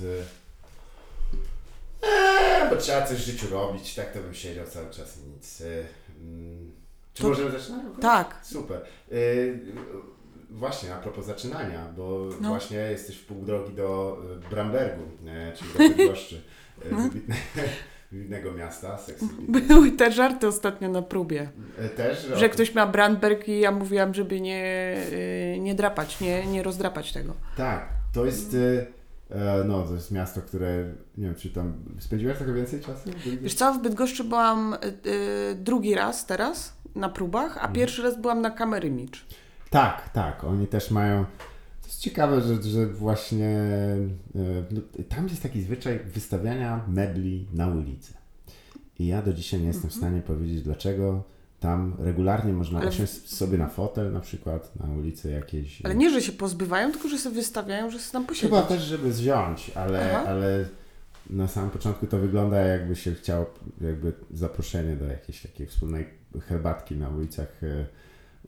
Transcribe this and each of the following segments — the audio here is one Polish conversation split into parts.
od... Eee, bo trzeba coś w życiu robić, tak to bym siedział cały czas i nic. E, mm, czy To- możemy zaczynać? Tak. Super. E, właśnie, a propos zaczynania, bo No. właśnie jesteś w pół drogi do Brambergu, czyli do Bydgoszczy, No. wybitne, wybitnego miasta, Były te żarty ostatnio na próbie. Też, Że ktoś ma Brandberg i ja mówiłam, żeby nie, nie drapać, nie, nie rozdrapać tego. Tak, to jest... e, No, to jest miasto, które, nie wiem, czy tam spędziłaś trochę więcej czasu? Wiesz co, w Bydgoszczy byłam y, y, drugi raz teraz na próbach, a pierwszy raz byłam na kamery Micz. Tak, tak. Oni też mają. To jest ciekawe, że, że właśnie no, tam jest taki zwyczaj wystawiania mebli na ulicy. I ja do dzisiaj nie jestem w stanie powiedzieć, dlaczego tam regularnie można Ale usiąść sobie na fotel, na przykład na ulicy jakiejś. Ale nie, że się pozbywają, tylko że sobie wystawiają, że sobie tam posiedzieć. Chyba też, żeby wziąć, ale, Aha. ale na samym początku to wygląda jakby się chciało jakby zaproszenie do jakiejś takiej wspólnej herbatki na ulicach, e,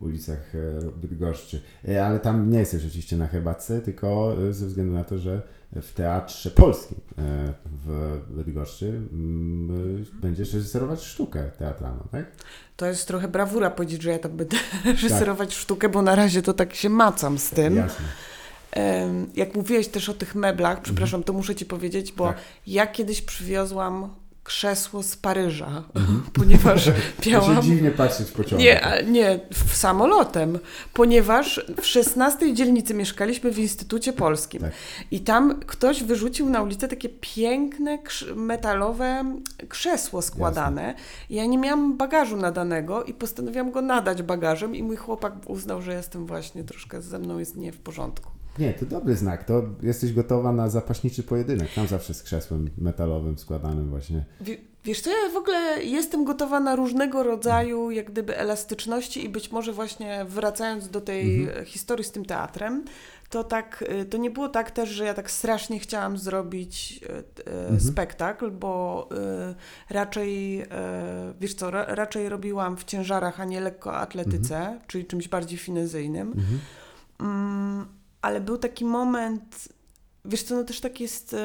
ulicach e, Bydgoszczy. E, Ale tam nie jesteś oczywiście na herbatce, tylko ze względu na to, że w Teatrze Polskim e, w Bydgoszczy mm, e, będziesz reżyserować sztukę teatralną, tak? To jest trochę brawura powiedzieć, że ja tam będę reżyserować sztukę, bo na razie to tak się macam z tym. Jasne. Jak mówiłeś też o tych meblach, przepraszam, to muszę Ci powiedzieć, bo Mhm. Tak. ja kiedyś przywiozłam krzesło z Paryża, ponieważ Mhm. To się miałam... dziwnie patrzeć w pociągu. Nie, nie, w samolotem, ponieważ w 16 dzielnicy mieszkaliśmy w Instytucie Polskim Tak. i tam ktoś wyrzucił na ulicę takie piękne metalowe krzesło składane. I ja nie miałam bagażu nadanego i postanowiłam go nadać bagażem i mój chłopak uznał, że jestem właśnie troszkę ze mną jest nie w porządku. Nie, to dobry znak. To jesteś gotowa na zapaśniczy pojedynek. Tam zawsze z krzesłem metalowym składanym właśnie. Wie- Wiesz co, ja w ogóle jestem gotowa na różnego rodzaju jak gdyby elastyczności i być może właśnie wracając do tej e, historii z tym teatrem, to tak, e, to nie było tak też, że ja tak strasznie chciałam zrobić e, e, spektakl, bo raczej, wiesz co, ra, raczej robiłam w ciężarach, a nie lekkoatletyce, czyli czymś bardziej finezyjnym. Mm, ale był taki moment, wiesz co, no też tak jest,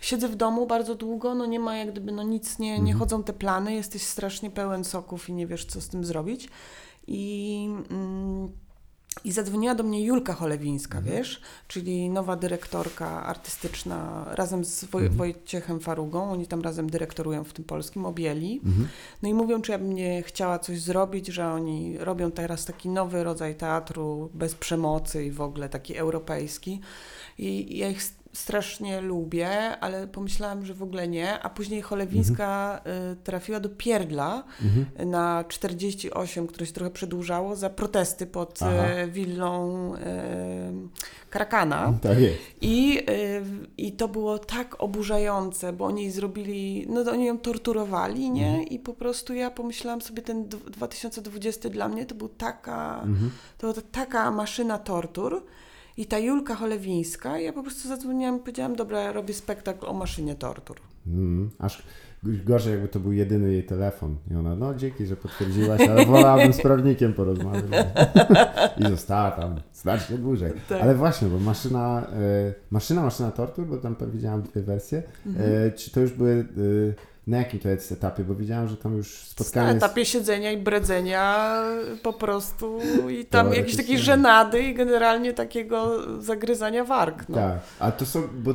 siedzę w domu bardzo długo, no nie ma jak gdyby, no nic, nie, nie chodzą te plany, jesteś strasznie pełen soków i nie wiesz, co z tym zrobić. I, mm, i zadzwoniła do mnie Julka Cholewińska, wiesz, czyli nowa dyrektorka artystyczna razem z Woj- Wojciechem Farugą, oni tam razem dyrektorują w tym polskim, objęli. No i mówią, czy ja bym nie chciała coś zrobić, że oni robią teraz taki nowy rodzaj teatru bez przemocy i w ogóle taki europejski. I ja ich strasznie lubię, ale pomyślałam, że w ogóle nie. A później Cholewińska y, trafiła do Pierdla y, na 48, które się trochę przedłużało, za protesty pod Aha. y, willą y, Krakana. Tak jest. I, I to było tak oburzające, bo oni zrobili, no oni ją torturowali, nie? I po prostu ja pomyślałam sobie, ten dw- 2020 dla mnie to był taka, to była taka maszyna tortur. I ta Julka Cholewińska, ja po prostu zadzwoniłam i powiedziałam, dobra, robię spektakl o maszynie tortur. Mm, aż gorzej, jakby to był jedyny jej telefon. I ona, no dzięki, że potwierdziłaś, ale wolałabym z prawnikiem porozmawiać. I została tam znacznie dłużej. Tak. Ale właśnie, bo maszyna, e, maszyna, maszyna tortur, bo tam widziałam dwie wersje. E, czy to już były, e, na jakim to jest etapie? Bo widziałam, że tam już Na spotkanie z... etapie siedzenia i bredzenia po prostu i tam jakieś takie żenady i generalnie takiego zagryzania warg. No. Tak, a to są, bo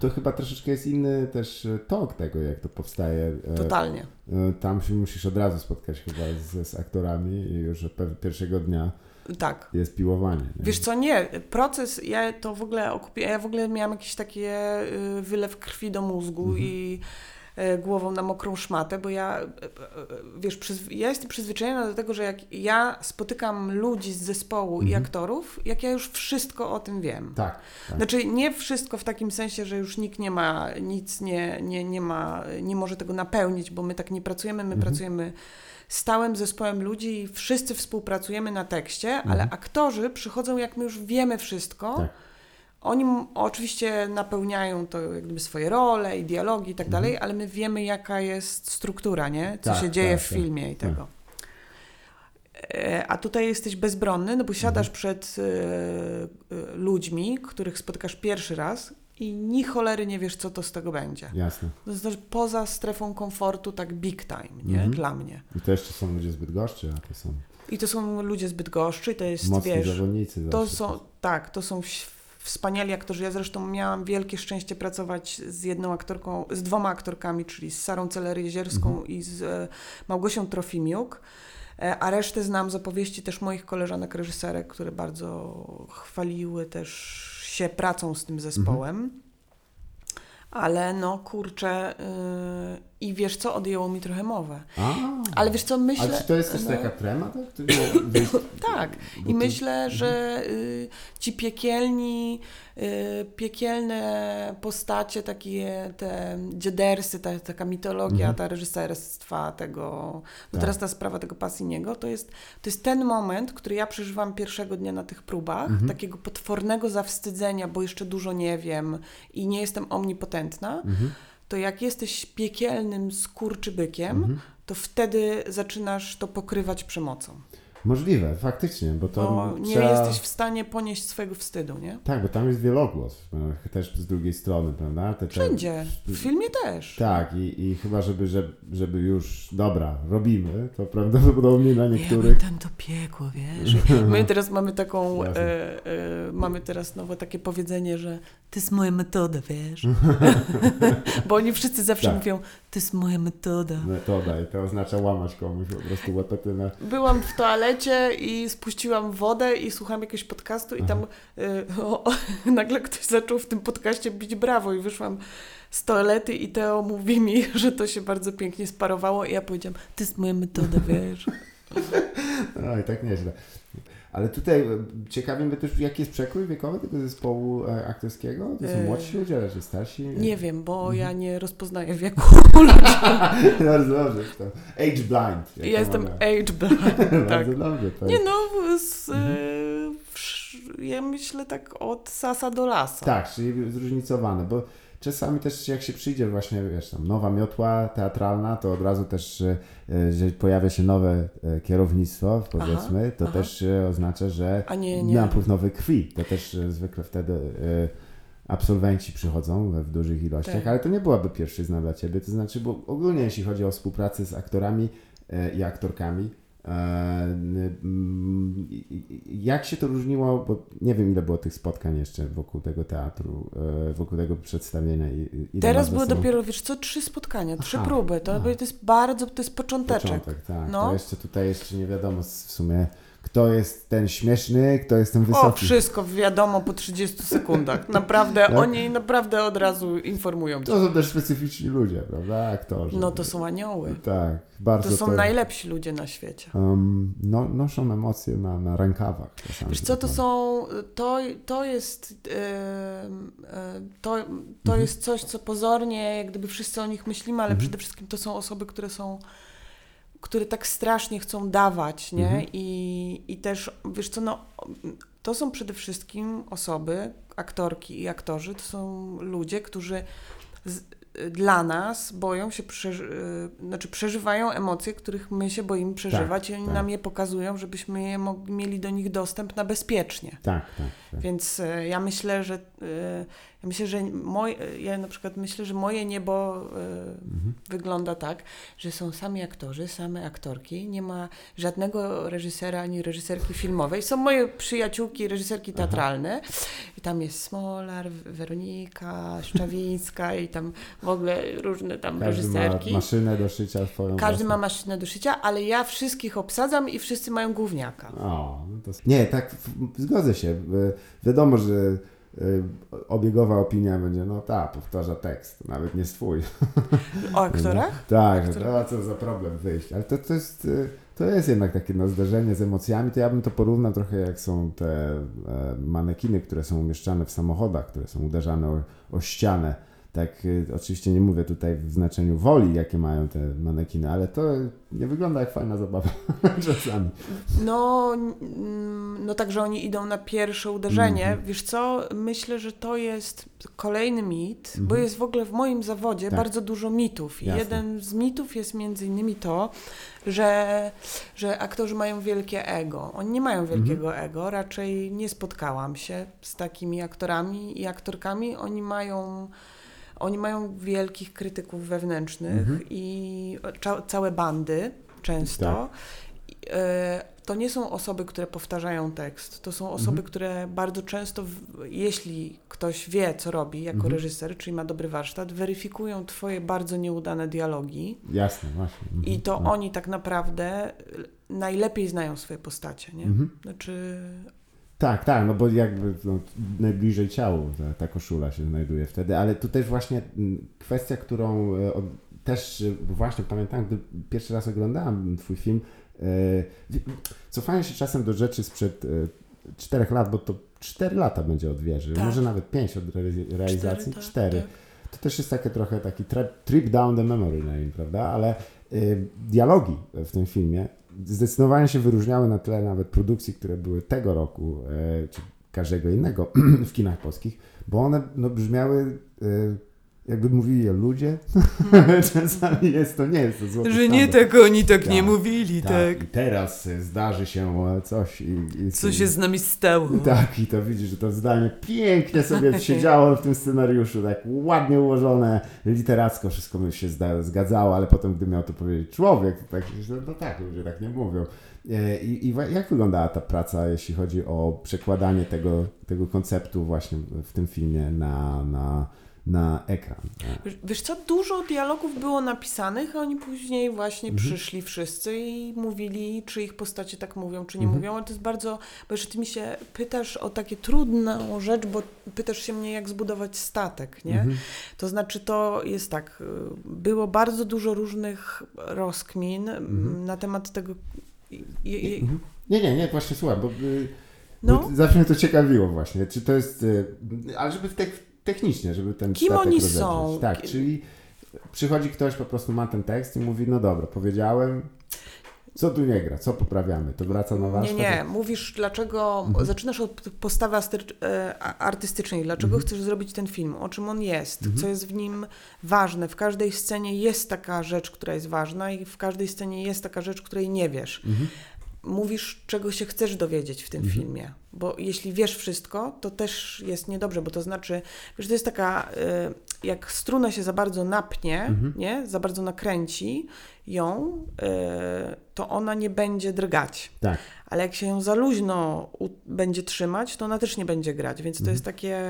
to chyba troszeczkę jest inny też tok tego, jak to powstaje. E, Totalnie. e, Tam się musisz od razu spotkać chyba z, z aktorami i już od pierwszego dnia Tak. jest piłowanie. Nie? Wiesz co, nie, proces, ja to w ogóle okupię, ja w ogóle miałam jakieś takie y, wylew krwi do mózgu i y, głową na mokrą szmatę, bo ja, y, y, wiesz, przyzw- ja jestem przyzwyczajona do tego, że jak ja spotykam ludzi z zespołu i aktorów, jak ja już wszystko o tym wiem. Tak, tak. Znaczy nie wszystko w takim sensie, że już nikt nie ma, nic nie, nie, nie ma, nie może tego napełnić, bo my tak nie pracujemy, my pracujemy stałym zespołem ludzi i wszyscy współpracujemy na tekście, ale aktorzy przychodzą jak my już wiemy wszystko. Tak. Oni oczywiście napełniają to jak gdyby swoje role i dialogi i tak dalej, ale my wiemy jaka jest struktura, nie? Co Tak, się dzieje tak, w tak. filmie i Tak. tego. E, A tutaj jesteś bezbronny, no bo siadasz Mhm. przed e, ludźmi, których spotykasz pierwszy raz i ni cholery nie wiesz, co to z tego będzie. Jasne. To znaczy poza strefą komfortu tak big time, nie? Mhm. Dla mnie. I to jeszcze są ludzie zbyt goszczy, a to są I to są ludzie z Bydgoszczy, to jest, mocni wiesz, to są, tak, to są ś- wspaniali aktorzy. Ja zresztą miałam wielkie szczęście pracować z jedną aktorką, z dwoma aktorkami, czyli z Sarą Celer-Jezierską Mhm. i z e, Małgosią Trofimiuk. E, A resztę znam z opowieści też moich koleżanek reżyserek, które bardzo chwaliły też się pracą z tym zespołem. Ale no kurczę, yy, i wiesz co, odjęło mi trochę mowę. A, Ale wiesz co, myślę... ale czy to jest też no, taka trema? Tak? Wiesz, Tak. I ty- myślę, że y, ci piekielni, y, piekielne postacie, takie te dziedersy, ta, taka mitologia, Mhm. ta reżyserstwa tego, no Tak. teraz ta sprawa tego Passiniego, to jest, to jest ten moment, który ja przeżywam pierwszego dnia na tych próbach, Mhm. takiego potwornego zawstydzenia, bo jeszcze dużo nie wiem i nie jestem omnipotentna, Mhm. To jak jesteś piekielnym skurczybykiem, Mhm. to wtedy zaczynasz to pokrywać przemocą. Możliwe, faktycznie, bo to Bo nie trzeba... jesteś w stanie ponieść swojego wstydu, nie? Tak, bo tam jest wielogłos, e, też z drugiej strony, prawda? Te, te... Wszędzie. W filmie też. Tak, i, i chyba, żeby, żeby, żeby już, dobra, robimy, to prawdopodobnie na Ja niektórych... tam to piekło, wiesz. My teraz mamy taką, e, e, mamy teraz nowe takie powiedzenie, że to jest moja metoda, wiesz. Bo oni wszyscy zawsze Tak. mówią, to jest moja metoda. Metoda i to oznacza łamać komuś po prostu łapetynę. Byłam w toalecie i spuściłam wodę i słuchałam jakiegoś podcastu i tam y, o, o, nagle ktoś zaczął w tym podcaście bić brawo i wyszłam z toalety i Teo mówi mi, że to się bardzo pięknie sparowało i ja powiedziałam, to jest moja metoda, wiesz. No i tak nieźle. Ale tutaj e, ciekawi mnie też, jaki jest przekrój wiekowy tego zespołu e, aktorskiego? To są E, młodsi ludzie, raczej starsi? Nie wiem, bo ja nie rozpoznaję wieku. Bardzo dobrze. To age blind. Ja jestem age blind, tak. Bardzo dobrze. Nie no, z, wsz- ja myślę tak od sasa do lasa. Tak, czyli zróżnicowane, bo czasami też jak się przyjdzie właśnie, wiesz, tam nowa miotła teatralna, to od razu też, e, że pojawia się nowe e, kierownictwo, powiedzmy, to aha. też e, oznacza, że A nie, nie. napływ nowej krwi. To też zwykle wtedy absolwenci przychodzą w dużych ilościach, Tak. ale to nie byłaby pierwszyzna dla Ciebie, to znaczy, bo ogólnie jeśli chodzi o współpracę z aktorami i aktorkami, jak się to różniło, bo nie wiem ile było tych spotkań jeszcze wokół tego teatru, e, wokół tego przedstawienia. Teraz były dopiero, wiesz co, trzy spotkania, trzy Aha, próby. To, aha. to jest bardzo, to jest począteczek. Początek, tak. No. To jeszcze tutaj jeszcze nie wiadomo w sumie, kto jest ten śmieszny, kto jest ten O, wysoki. wszystko wiadomo po 30 sekundach. Naprawdę, Tak? oni naprawdę od razu informują. To są też specyficzni ludzie, prawda? Aktorzy. No to są anioły. Tak, bardzo To są najlepsi ludzie na świecie. um, no, noszą emocje na, na rękawach. Wiesz co, to są, to, to jest, e, to, to Mhm. jest coś, co pozornie, jak gdyby wszyscy o nich myślimy, ale Mhm. przede wszystkim to są osoby, które są, które tak strasznie chcą dawać, nie? Mhm. I, I też, wiesz co, no, to są przede wszystkim osoby, aktorki i aktorzy, to są ludzie, którzy z, dla nas boją się, przeży, y, znaczy przeżywają emocje, których my się boimy przeżywać i oni tak. nam je pokazują, żebyśmy je mieli do nich dostęp na bezpiecznie. Tak, tak. tak. Więc y, ja myślę, że y, ja myślę, że moj, ja na przykład myślę, że moje niebo y, Mhm. wygląda tak, że są sami aktorzy, same aktorki, nie ma żadnego reżysera ani reżyserki filmowej. Są moje przyjaciółki, reżyserki teatralne i tam jest Smolar, Weronika, Szczawińska i tam w ogóle różne tam Każdy ma reżyserki. maszynę do szycia swoją Każdy ma własną. maszynę do szycia, ale ja wszystkich obsadzam i wszyscy mają gówniaka. O, no to... Nie, tak, zgodzę się. Wiadomo, że obiegowa opinia będzie, no tak, powtarza tekst, nawet nie swój. O aktorach? Tak, że Które- to co za problem wyjść. Ale to, to jest... y, To jest jednak takie no, zderzenie z emocjami, to ja bym to porównał trochę jak są te e, manekiny, które są umieszczane w samochodach, które są uderzane o, o ścianę. Tak y, oczywiście nie mówię tutaj w znaczeniu woli, jakie mają te manekiny, ale to nie wygląda jak fajna zabawa czasami. No, mm, no tak, że oni idą na pierwsze uderzenie. Mhm. Wiesz co, myślę, że to jest kolejny mit, bo Mhm. jest w ogóle w moim zawodzie Tak. bardzo dużo mitów. I Jasne. jeden z mitów jest między innymi to, że, że aktorzy mają wielkie ego. Oni nie mają wielkiego Mhm. ego, raczej nie spotkałam się z takimi aktorami i aktorkami. Oni mają... Oni mają wielkich krytyków wewnętrznych Mhm. i cza- całe bandy często. Tak. E, To nie są osoby, które powtarzają tekst. To są osoby, Mhm. które bardzo często, jeśli ktoś wie, co robi jako Mhm. reżyser, czyli ma dobry warsztat, weryfikują twoje bardzo nieudane dialogi Jasne, właśnie. Mhm. i to No. oni tak naprawdę najlepiej znają swoje postacie, nie? Mhm. Znaczy, Tak, tak, no bo jakby no, najbliżej ciału ta, ta koszula się znajduje wtedy, ale tu też właśnie kwestia, którą e, od, też e, właśnie pamiętam, gdy pierwszy raz oglądałem twój film, cofając się czasem do rzeczy sprzed e, czterech lat, bo to cztery lata będzie od wieży, Tak. może nawet pięć od re, realizacji, tak, cztery. tak. To też jest takie trochę taki trip down the memory lane, prawda? Ale y, dialogi w tym filmie zdecydowanie się wyróżniały na tle nawet produkcji, które były tego roku, y, czy każdego innego w kinach polskich, bo one no, brzmiały y, jakby mówili ludzie. Czasami jest to, nie jest to złoty Że nie standard. tak oni tak, Tak, nie mówili, Tak, tak. i teraz y, zdarzy się e, coś i, i Co się z nami stało? tak, i to widzisz, że to zdanie pięknie sobie siedziało w tym scenariuszu, tak ładnie ułożone, literacko wszystko mi się zgadzało, ale potem, gdy miał to powiedzieć człowiek, to tak, no tak, ludzie tak nie mówią. E, I, I jak wyglądała ta praca, jeśli chodzi o przekładanie tego, tego konceptu właśnie w tym filmie na, na, na ekran? Wiesz, co, dużo dialogów było napisanych, a oni później właśnie Mhm. przyszli wszyscy i mówili, czy ich postacie tak mówią, czy nie Mhm. mówią, ale to jest bardzo, bo jeszcze ty mi się pytasz o takie trudną rzecz, bo pytasz się mnie, jak zbudować statek, nie? Mhm. To znaczy to jest tak, y, było bardzo dużo różnych rozkmin Mhm. na temat tego, Mhm. Nie, nie, nie, właśnie słucham, bo, y, no, bo zawsze mnie to ciekawiło właśnie, czy to jest, y, ale żeby te, technicznie, żeby ten Kim oni są? Tak, czyli przychodzi ktoś, po prostu ma ten tekst i mówi, no dobra, powiedziałem, co tu nie gra, co poprawiamy, to wraca na Nie, warsztat. nie. Mówisz, dlaczego. Mhm. Zaczynasz od postawy e, artystycznej. Dlaczego Mhm. chcesz zrobić ten film? O czym on jest? Mhm. Co jest w nim ważne? W każdej scenie jest taka rzecz, która jest ważna, i w każdej scenie jest taka rzecz, której nie wiesz. Mówisz, czego się chcesz dowiedzieć w tym Mhm. filmie. Bo jeśli wiesz wszystko, to też jest niedobrze, bo to znaczy, wiesz, to jest taka, e, jak struna się za bardzo napnie, Mhm. nie? Za bardzo nakręci ją, e, to ona nie będzie drgać. Tak, Ale jak się ją za luźno będzie trzymać, to ona też nie będzie grać. Więc to Mhm. jest takie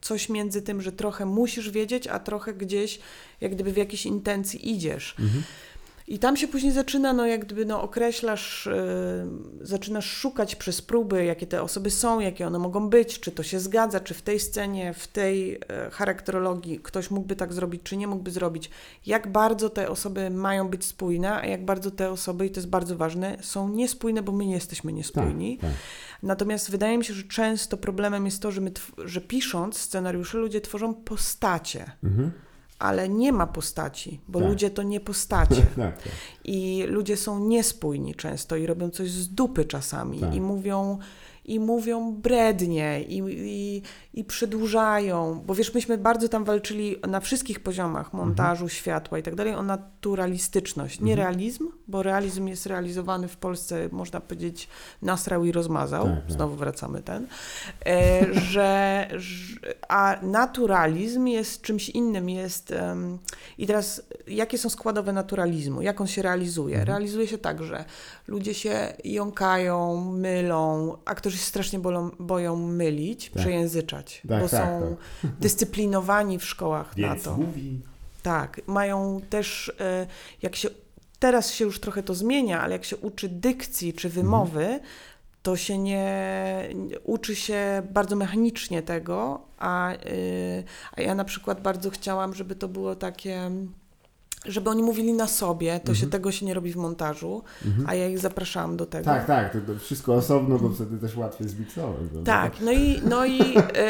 coś między tym, że trochę musisz wiedzieć, a trochę gdzieś jak gdyby w jakiejś intencji idziesz. Mhm. I tam się później zaczyna, no jak gdyby no, określasz, yy, zaczynasz szukać przez próby, jakie te osoby są, jakie one mogą być, czy to się zgadza, czy w tej scenie, w tej e, charakterologii ktoś mógłby tak zrobić, czy nie mógłby zrobić. Jak bardzo te osoby mają być spójne, a jak bardzo te osoby, i to jest bardzo ważne, są niespójne, bo my nie jesteśmy tak, niespójni. tak. Natomiast wydaje mi się, że często problemem jest to, że, my że pisząc scenariusze ludzie tworzą postacie, Mhm. Ale nie ma postaci, bo Tak. ludzie to nie postacie. tak, tak. I ludzie są niespójni często i robią coś z dupy czasami Tak. i mówią i mówią brednie i, i, i przedłużają, bo wiesz, myśmy bardzo tam walczyli na wszystkich poziomach montażu, światła i tak dalej o naturalistyczność, nie Mhm. realizm, bo realizm jest realizowany w Polsce, można powiedzieć, nasrał i rozmazał, Tak, tak. znowu wracamy ten, e, że, a naturalizm jest czymś innym, jest em, i teraz jakie są składowe naturalizmu, jak on się realizuje? Mhm. Realizuje się tak, że ludzie się jąkają, mylą, aktorzy się strasznie bolą, boją mylić, Tak. przejęzyczać, Tak, bo tak, są dyscyplinowani w szkołach na Więc to. mówi... Tak, mają też, e, jak się, teraz się już trochę to zmienia, ale jak się uczy dykcji czy wymowy, to się nie, uczy się bardzo mechanicznie tego, a, y, a ja na przykład bardzo chciałam, żeby to było takie żeby oni mówili na sobie, to się tego się nie robi w montażu, a ja ich zapraszałam do tego. Tak, tak, to, to wszystko osobno, bo wtedy też łatwiej zmiksować. Tak, no i, no i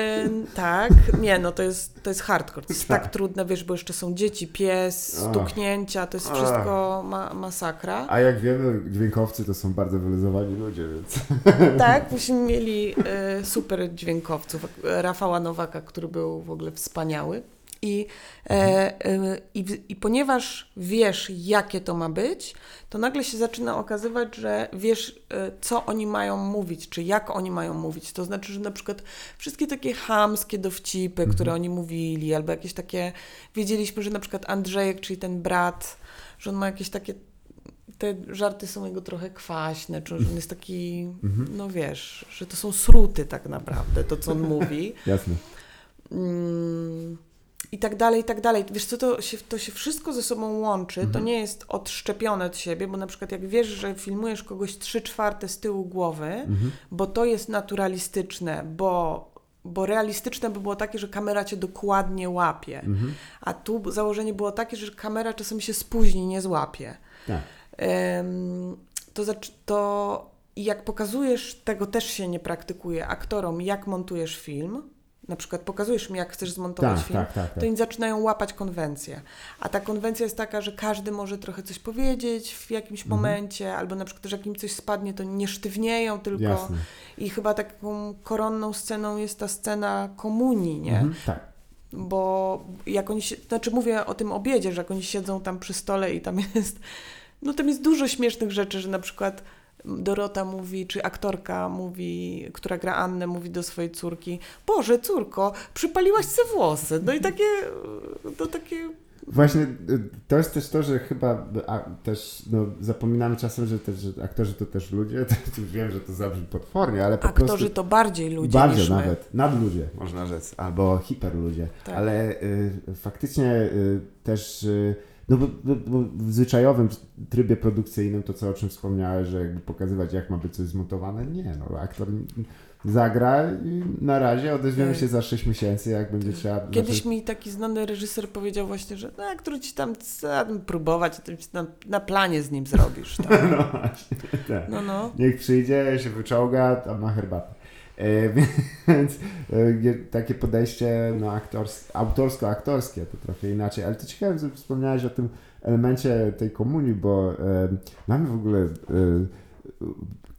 tak, nie, no to jest, to jest hardcore, to jest tak. Tak. trudne, wiesz, bo jeszcze są dzieci, pies, stuknięcia, to jest Ach. wszystko ma, masakra. A jak wiemy, dźwiękowcy to są bardzo wyluzowani ludzie, więc... Tak, myśmy mieli e, super dźwiękowców, Rafała Nowaka, który był w ogóle wspaniały. I, e, e, i, I ponieważ wiesz, jakie to ma być, to nagle się zaczyna okazywać, że wiesz, e, co oni mają mówić, czy jak oni mają mówić. To znaczy, że na przykład wszystkie takie chamskie dowcipy, które oni mówili, albo jakieś takie. Wiedzieliśmy, że na przykład Andrzejek, czyli ten brat, że on ma jakieś takie. Te żarty są jego trochę kwaśne, czy że on jest taki, no wiesz, że to są sruty tak naprawdę, to co on mówi. Jasne. Mm, i tak dalej, i tak dalej. Wiesz co, to się, to się wszystko ze sobą łączy, to nie jest odszczepione od siebie, bo na przykład jak wiesz, że filmujesz kogoś trzy czwarte z tyłu głowy, bo to jest naturalistyczne, bo, bo realistyczne by było takie, że kamera cię dokładnie łapie, a tu założenie było takie, że kamera czasem się spóźni, nie złapie. Tak. To, to jak pokazujesz, tego też się nie praktykuje aktorom, jak montujesz film, na przykład pokazujesz mi, jak chcesz zmontować Tak, film, tak, tak, tak. to oni zaczynają łapać konwencję. A ta konwencja jest taka, że każdy może trochę coś powiedzieć w jakimś Mhm. momencie, albo na przykład, że jak im coś spadnie, to nie sztywnieją, tylko. Jasne. I chyba taką koronną sceną jest ta scena komunii, nie? Mhm, tak. bo jak oni się, znaczy mówię o tym obiedzie, że jak oni siedzą tam przy stole i tam jest, no tam jest dużo śmiesznych rzeczy, że na przykład Dorota mówi, czy aktorka mówi, która gra Annę, mówi do swojej córki, Boże, córko, przypaliłaś se włosy. No i takie, to takie, Właśnie y, to jest też to, że chyba a, też no, zapominamy czasem, że, też, że aktorzy to też ludzie. Wiem, że to zabrzmi potwornie, ale po aktorzy prostu... to bardziej ludzie my. nawet, nadludzie można rzec, albo hiperludzie, Tak. ale y, faktycznie y, też, y, no bo, bo, w zwyczajowym trybie produkcyjnym, to co o czym wspomniałeś, że jakby pokazywać jak ma być coś zmontowane, nie no, aktor zagra i na razie odezwiemy Tak. się za 6 miesięcy, jak będzie trzeba... Kiedyś znaczy- mi taki znany reżyser powiedział właśnie, że no, aktor ci tam tam próbować, ci na, na planie z nim zrobisz. Tam. No właśnie, tak. No, no. Niech przyjdzie, się wyczołga, tam ma herbatę. E, więc e, takie podejście no, aktors, autorsko-aktorskie to trochę inaczej, ale to ciekawe, że wspomniałeś o tym elemencie tej komunii, bo e, mamy w ogóle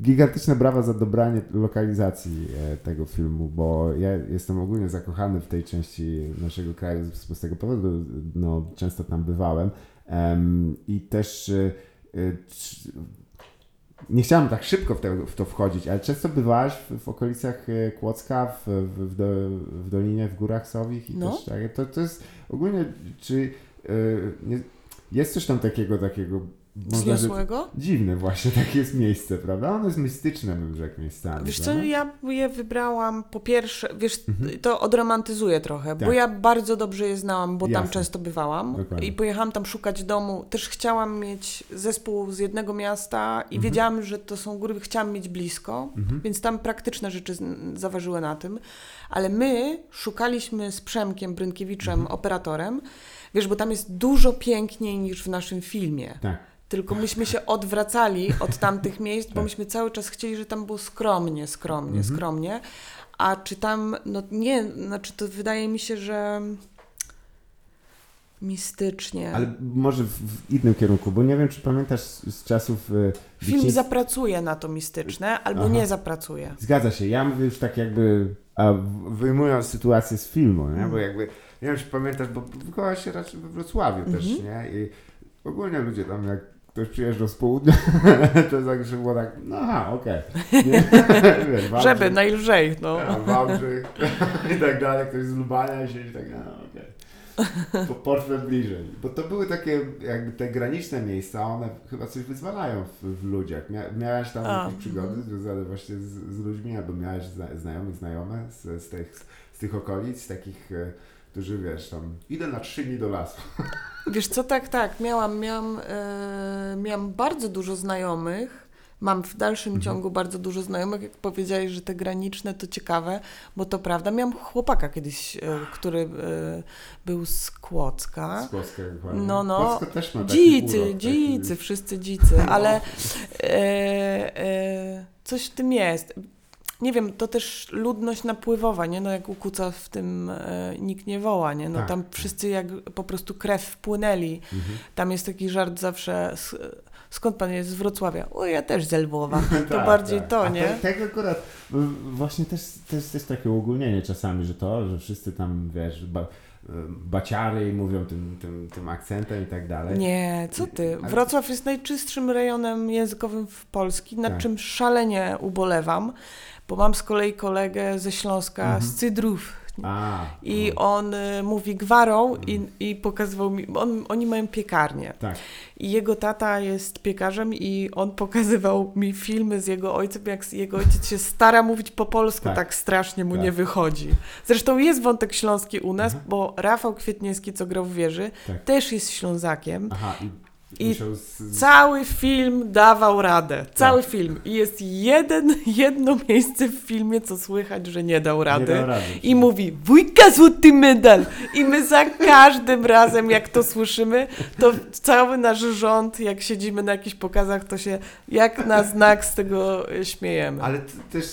gigantyczne brawa za dobranie lokalizacji tego filmu, bo ja jestem ogólnie zakochany w tej części naszego kraju z, z tego powodu, no, często tam bywałem. Em, i też nie chciałem tak szybko w, te, w to wchodzić, ale często bywałaś w, w okolicach e, Kłodzka, w, w, do, w Dolinie, w Górach Sowich i No. też tak, to, to jest ogólnie, czy e, nie, jest coś tam takiego, takiego można rzec- Zniosłego? dziwne właśnie, takie jest miejsce, prawda? Ono jest mistyczne, bym rzekł miejscami. Wiesz co, prawda? ja je wybrałam po pierwsze, wiesz, to odromantyzuję trochę, bo Mhm. Tak. ja bardzo dobrze je znałam, bo tam Jasne. często bywałam Dokładnie. i pojechałam tam szukać domu. Też chciałam mieć zespół z jednego miasta i Mhm. wiedziałam, że to są góry, chciałam mieć blisko, więc tam praktyczne rzeczy zaważyły na tym. Ale my szukaliśmy z Przemkiem Brynkiewiczem, Mhm. operatorem, wiesz, bo tam jest dużo piękniej niż w naszym filmie. Tak. Tylko myśmy się odwracali od tamtych miejsc, bo Tak. myśmy cały czas chcieli, że tam było skromnie, skromnie, Mhm. skromnie. A czy tam, no nie, znaczy to wydaje mi się, że mistycznie. Ale może w, innym kierunku, bo nie wiem, czy pamiętasz z, czasów... e, Film zapracuje na to mistyczne, albo Aha. nie zapracuje. Zgadza się. Ja mówię już tak jakby a, wyjmując sytuację z filmu, nie? bo jakby, nie wiem czy pamiętasz, bo wychowałaś się raczej we Wrocławiu też, nie? I ogólnie ludzie tam jak ktoś przyjeżdżał z południa, to tak, że było tak, no aha, okej. Wałbrzych, Żeby najlżej, no. a, Wałbrzych i tak dalej, ktoś z Lubania siedzi tak, no okej. Po portfel bliżej. Bo to były takie jakby te graniczne miejsca, one chyba coś wyzwalają w, w ludziach. Mia, miałaś tam A, jakieś przygody związane właśnie z, z ludźmi, albo miałaś zna, znajomych, znajome z, z, tych, z tych okolic, takich, e, którzy wiesz, tam idę na trzy dni do lasu. Wiesz co, tak, tak, miałam, miałam, e, miałam bardzo dużo znajomych, Mam w dalszym Mhm. ciągu bardzo dużo znajomych, jak powiedziałeś, że te graniczne to ciekawe, bo to prawda. Miałam chłopaka kiedyś, e, który e, był z Kłodzka. Z Kłodzka dokładnie. No, no. Kłodzko też ma taki Dzicy, urok, taki- dzicy, wszyscy dzicy, ale e, e, coś w tym jest. Nie wiem, to też ludność napływowa, nie? No jak u Kuca w tym e, nikt nie woła, nie? No Tak, tam wszyscy jak po prostu krew wpłynęli. Mhm. Tam jest taki żart zawsze, skąd pan jest z Wrocławia? O, ja też z Lwowa. To Tak, bardziej tak. to, nie? Tak, tak akurat, właśnie też, też jest takie uogólnienie czasami, że to, że wszyscy tam, wiesz, ba, y, baciary i mówią tym, tym, tym akcentem i tak dalej. Nie, co ty? Wrocław jest najczystszym rejonem językowym w Polski, nad Tak. czym szalenie ubolewam, bo mam z kolei kolegę ze Śląska, Mhm. z Cydrów. A, I no, on y, mówi gwarą i, i pokazywał mi, on, oni mają piekarnię. tak. I jego tata jest piekarzem i on pokazywał mi filmy z jego ojcem, jak jego ojciec się stara mówić po polsku, tak, Tak. strasznie mu Tak. nie wychodzi. Zresztą jest wątek śląski u nas, Aha. bo Rafał Kwietniewski, co grał w wieży, Tak. też jest Ślązakiem. Aha, i, I z, Cały film dawał radę. Cały Tak. film. I jest jeden, jedno miejsce w filmie, co słychać, że nie dał rady. Nie dał rady. I mówi, wujka złoty medal. I my za każdym razem, jak to słyszymy, to cały nasz rząd, jak siedzimy na jakichś pokazach, to się jak na znak z tego e, śmiejemy. Ale ty też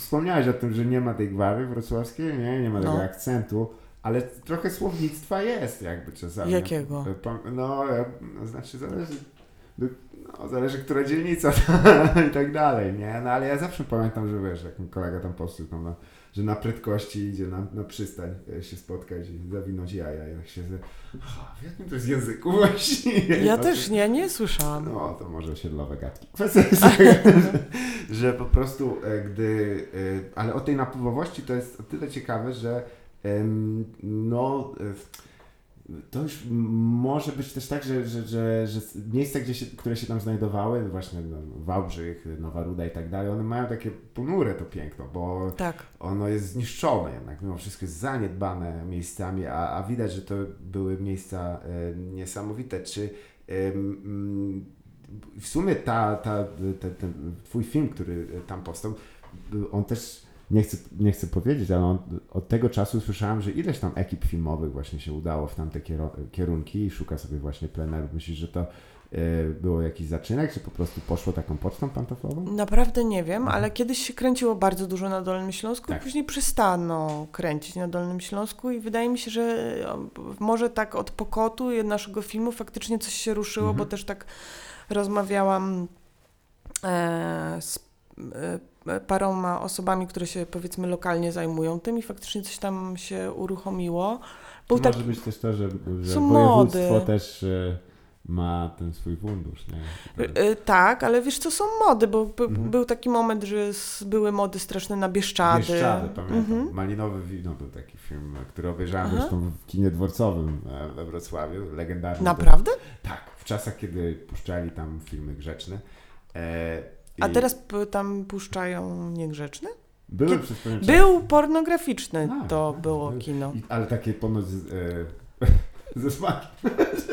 wspomniałeś o tym, że nie ma tej gwary wrocławskiej, nie, nie ma tego No. akcentu, ale trochę słownictwa jest jakby czasami. Jakiego? Pam- No, ja- no znaczy zależy, no, zależy która dzielnica i tak dalej, nie? No ale ja zawsze pamiętam, że wiesz, jak mi kolega tam tam, no, że na prędkości idzie na, na przystań e, się spotkać i zawinąć jaja. I tak się. Aha, w jakim to jest języku właściwie? Ja No, też nie, nie słyszałam. no, to może osiedlowe gadki. Że, po prostu e, gdy... e, Ale o tej napływowości to jest o tyle ciekawe, że no... To już może być też tak, że, że, że, że miejsca, gdzie się, które się tam znajdowały, właśnie no, Wałbrzych, Nowa Ruda i tak dalej, one mają takie ponure to piękno, bo Tak. ono jest zniszczone jednak, mimo wszystko jest zaniedbane miejscami, a, a widać, że to były miejsca e, niesamowite. Czy w sumie ta, ta, ten, ten twój film, który tam powstał, on też, nie chcę, nie chcę powiedzieć, ale on, od tego czasu słyszałem, że ileś tam ekip filmowych właśnie się udało w tamte kierunki i szuka sobie właśnie pleneru. Myślisz, że to e, było jakiś zaczynek, czy po prostu poszło taką pocztą pantoflową? Naprawdę nie wiem, ale kiedyś się kręciło bardzo dużo na Dolnym Śląsku, Tak. i później przestano kręcić na Dolnym Śląsku i wydaje mi się, że może tak od pokotu naszego filmu faktycznie coś się ruszyło, Mhm. bo też tak rozmawiałam e, z e, paroma osobami, które się powiedzmy lokalnie zajmują tym i faktycznie coś tam się uruchomiło. Był Może tak, być też to, że, że województwo mody. też e, ma ten swój fundusz, nie? e, tak, ale wiesz co, są mody, bo by, Mhm. był taki moment, że były mody straszne na Bieszczady. Bieszczady, pamiętam. Mhm. Malinowe wino był taki film, który obejrzałem Aha. zresztą w kinie dworcowym e, we Wrocławiu, legendarny. Naprawdę? Tak, w czasach, kiedy puszczali tam filmy grzeczne. E, A teraz p- tam puszczają niegrzeczne? Były kiedy- przez pewien czas. Był pornograficzny, A, to a, było był. kino. I, ale takie ponoć z, e, ze smakiem.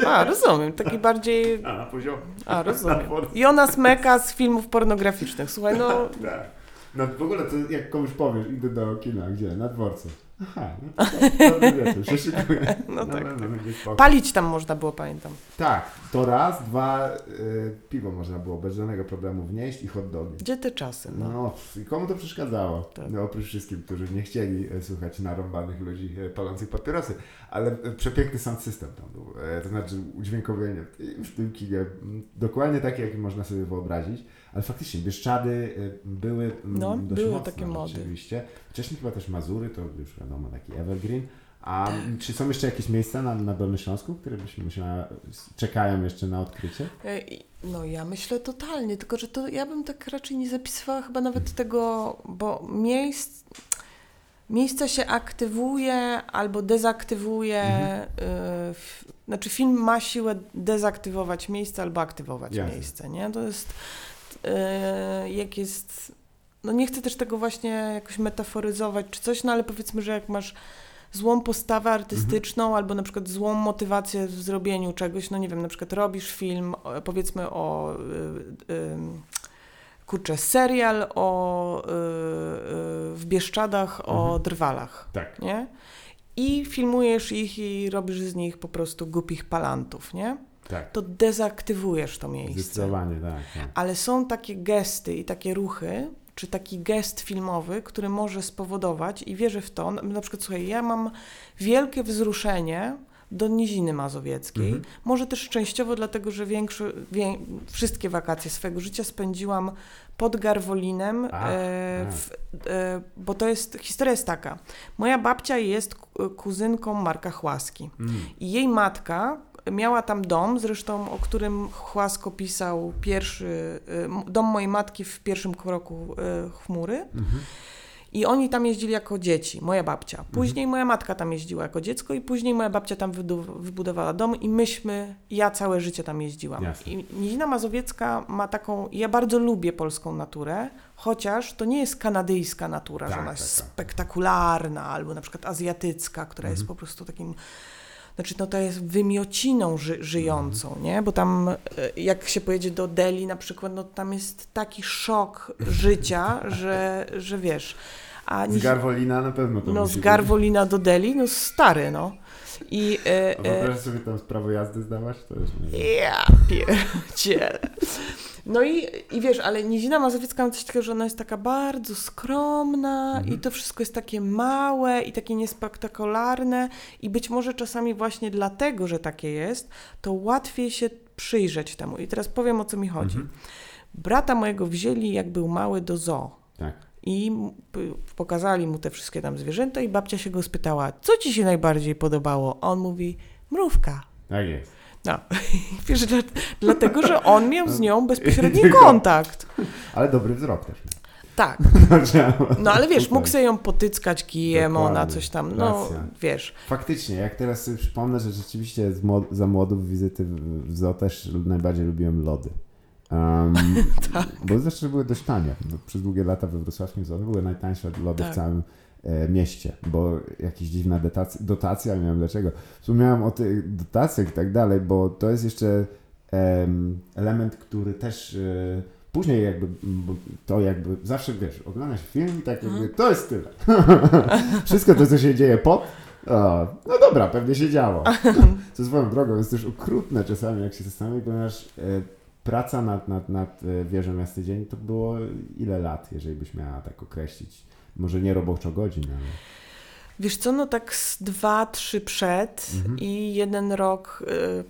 A, rozumiem, taki bardziej... A, na poziomie. A, rozumiem. Jonas Meka z filmów pornograficznych. Słuchaj, no... Tak. No w ogóle to jak komuś powiesz, idę do kina, gdzie? Na dworcu. Aha, no to dobry wieczór, się szykuję. No tak, pewno będzie spoko. Palić tam można było, pamiętam. Tak, to raz, dwa, y, piwo można było bez żadnego problemu wnieść i hot dogi. Gdzie te czasy, no. No, i komu to przeszkadzało? Tak. No, oprócz wszystkim, którzy nie chcieli e, słuchać narąbanych ludzi e, palących papierosy. Ale e, przepiękny sound system tam był. E, to znaczy udźwiękowienie w- tym kinie. m, Dokładnie takie, jakie można sobie wyobrazić. Ale faktycznie, Bieszczady e, były m, No, dość były mocne takie mody. Rzeczywiście. Wcześniej chyba też Mazury, to już wiadomo, taki evergreen. A m, czy są jeszcze jakieś miejsca na, na Dolnym Śląsku, które byś musiała, czekają jeszcze na odkrycie? E, No ja myślę totalnie, tylko że to ja bym tak raczej nie zapisywała chyba nawet tego, bo miejsc, miejsca się aktywuje albo dezaktywuje. Mhm. y, f- znaczy film ma siłę dezaktywować miejsce albo aktywować Jasne. miejsce, nie? To jest y, jak jest no nie chcę też tego właśnie jakoś metaforyzować czy coś, no ale powiedzmy, że jak masz złą postawę artystyczną Mhm. albo na przykład złą motywację w zrobieniu czegoś, no nie wiem, na przykład robisz film, o- powiedzmy o y, y, kurczę, serial o, y, y, w Bieszczadach o Mhm. drwalach, Tak. nie? I filmujesz ich i robisz z nich po prostu głupich palantów, nie? Tak. To dezaktywujesz to miejsce. Zdecydowanie, tak. tak. Ale są takie gesty i takie ruchy, czy taki gest filmowy, który może spowodować, i wierzę w to, na- przykład, słuchaj, ja mam wielkie wzruszenie do Niziny Mazowieckiej. Mhm. Może też częściowo dlatego, że większe, wie, wszystkie wakacje swojego życia spędziłam pod Garwolinem, Ach, e, w, e, bo to jest, historia jest taka. Moja babcia jest ku- kuzynką Marka Chłaski. Mm. I jej matka miała tam dom, zresztą o którym Chłasko pisał pierwszy, y, dom mojej matki w pierwszym kroku y, chmury. Mhm. I oni tam jeździli jako dzieci, moja babcia. Później moja matka tam jeździła jako dziecko i później moja babcia tam wybudowała dom i myśmy, ja całe życie tam jeździłam. Jasne. I Nizina Mazowiecka ma taką, ja bardzo lubię polską naturę, chociaż to nie jest kanadyjska natura, że Tak, ona tak, jest tak. spektakularna, albo na przykład azjatycka, która jest Mhm. po prostu takim znaczy, no to jest wymiociną ży, żyjącą, nie? Bo tam, e, jak się pojedzie do Delhi na przykład, no tam jest taki szok życia, że, że wiesz. A Z Garwolina na pewno to no z być. Garwolina do Delhi, no stary, no. I e, A e, wyobrażasz sobie tam prawo jazdy zdawać? To już nie ja pierdzielę. No i, i wiesz, ale Nizina Mazowiecka ma coś takiego, że ona jest taka bardzo skromna Mhm. i to wszystko jest takie małe i takie niespektakularne i być może czasami właśnie dlatego, że takie jest, to łatwiej się przyjrzeć temu. I teraz powiem, o co mi chodzi. Mhm. Brata mojego wzięli, jak był mały, do zoo. Tak. I pokazali mu te wszystkie tam zwierzęta i babcia się go spytała, co ci się najbardziej podobało? On mówi, mrówka. Tak jest. No, wiesz, dla, dlatego, że on miał z nią bezpośredni kontakt. Ale dobry wzrok też. Tak, no ale wiesz, mógł sobie ją potyczkać kijem, ona Dokładnie. coś tam, no Racja. wiesz. Faktycznie, jak teraz sobie przypomnę, że rzeczywiście za młodów wizyty w zoo też najbardziej lubiłem lody. Um, Tak. Bo zresztą były dość tanie. Bo Przez długie lata we wrocławskim zoo były najtańsze lody Tak. w całym mieście, bo jakieś dziwna dotacja, dotacja, nie wiem dlaczego. Wspomniałem o tych dotacjach i tak dalej, bo to jest jeszcze em, element, który też e, później jakby, to jakby zawsze wiesz, oglądasz film i tak jakby Mhm. to jest tyle. Wszystko to, co się dzieje pod, o, no dobra, pewnie się działo. Co swoją drogą jest też okrutne czasami, jak się zastanowić, ponieważ e, praca nad, nad, nad e, wieżą Jasny Dzień to było ile lat, jeżeli byś miała tak określić? Może nie roboczo godzin, ale... Wiesz co, no tak z dwa, trzy przed Mhm. i jeden rok y,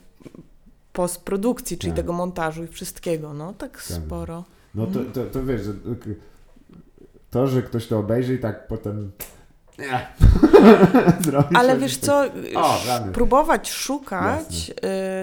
postprodukcji, czyli Tak. tego montażu i wszystkiego, no tak się. sporo. No to, to, to wiesz, że to, że ktoś to obejrzy i tak potem... Nie. Ale wiesz tak- co, O, rany. próbować szukać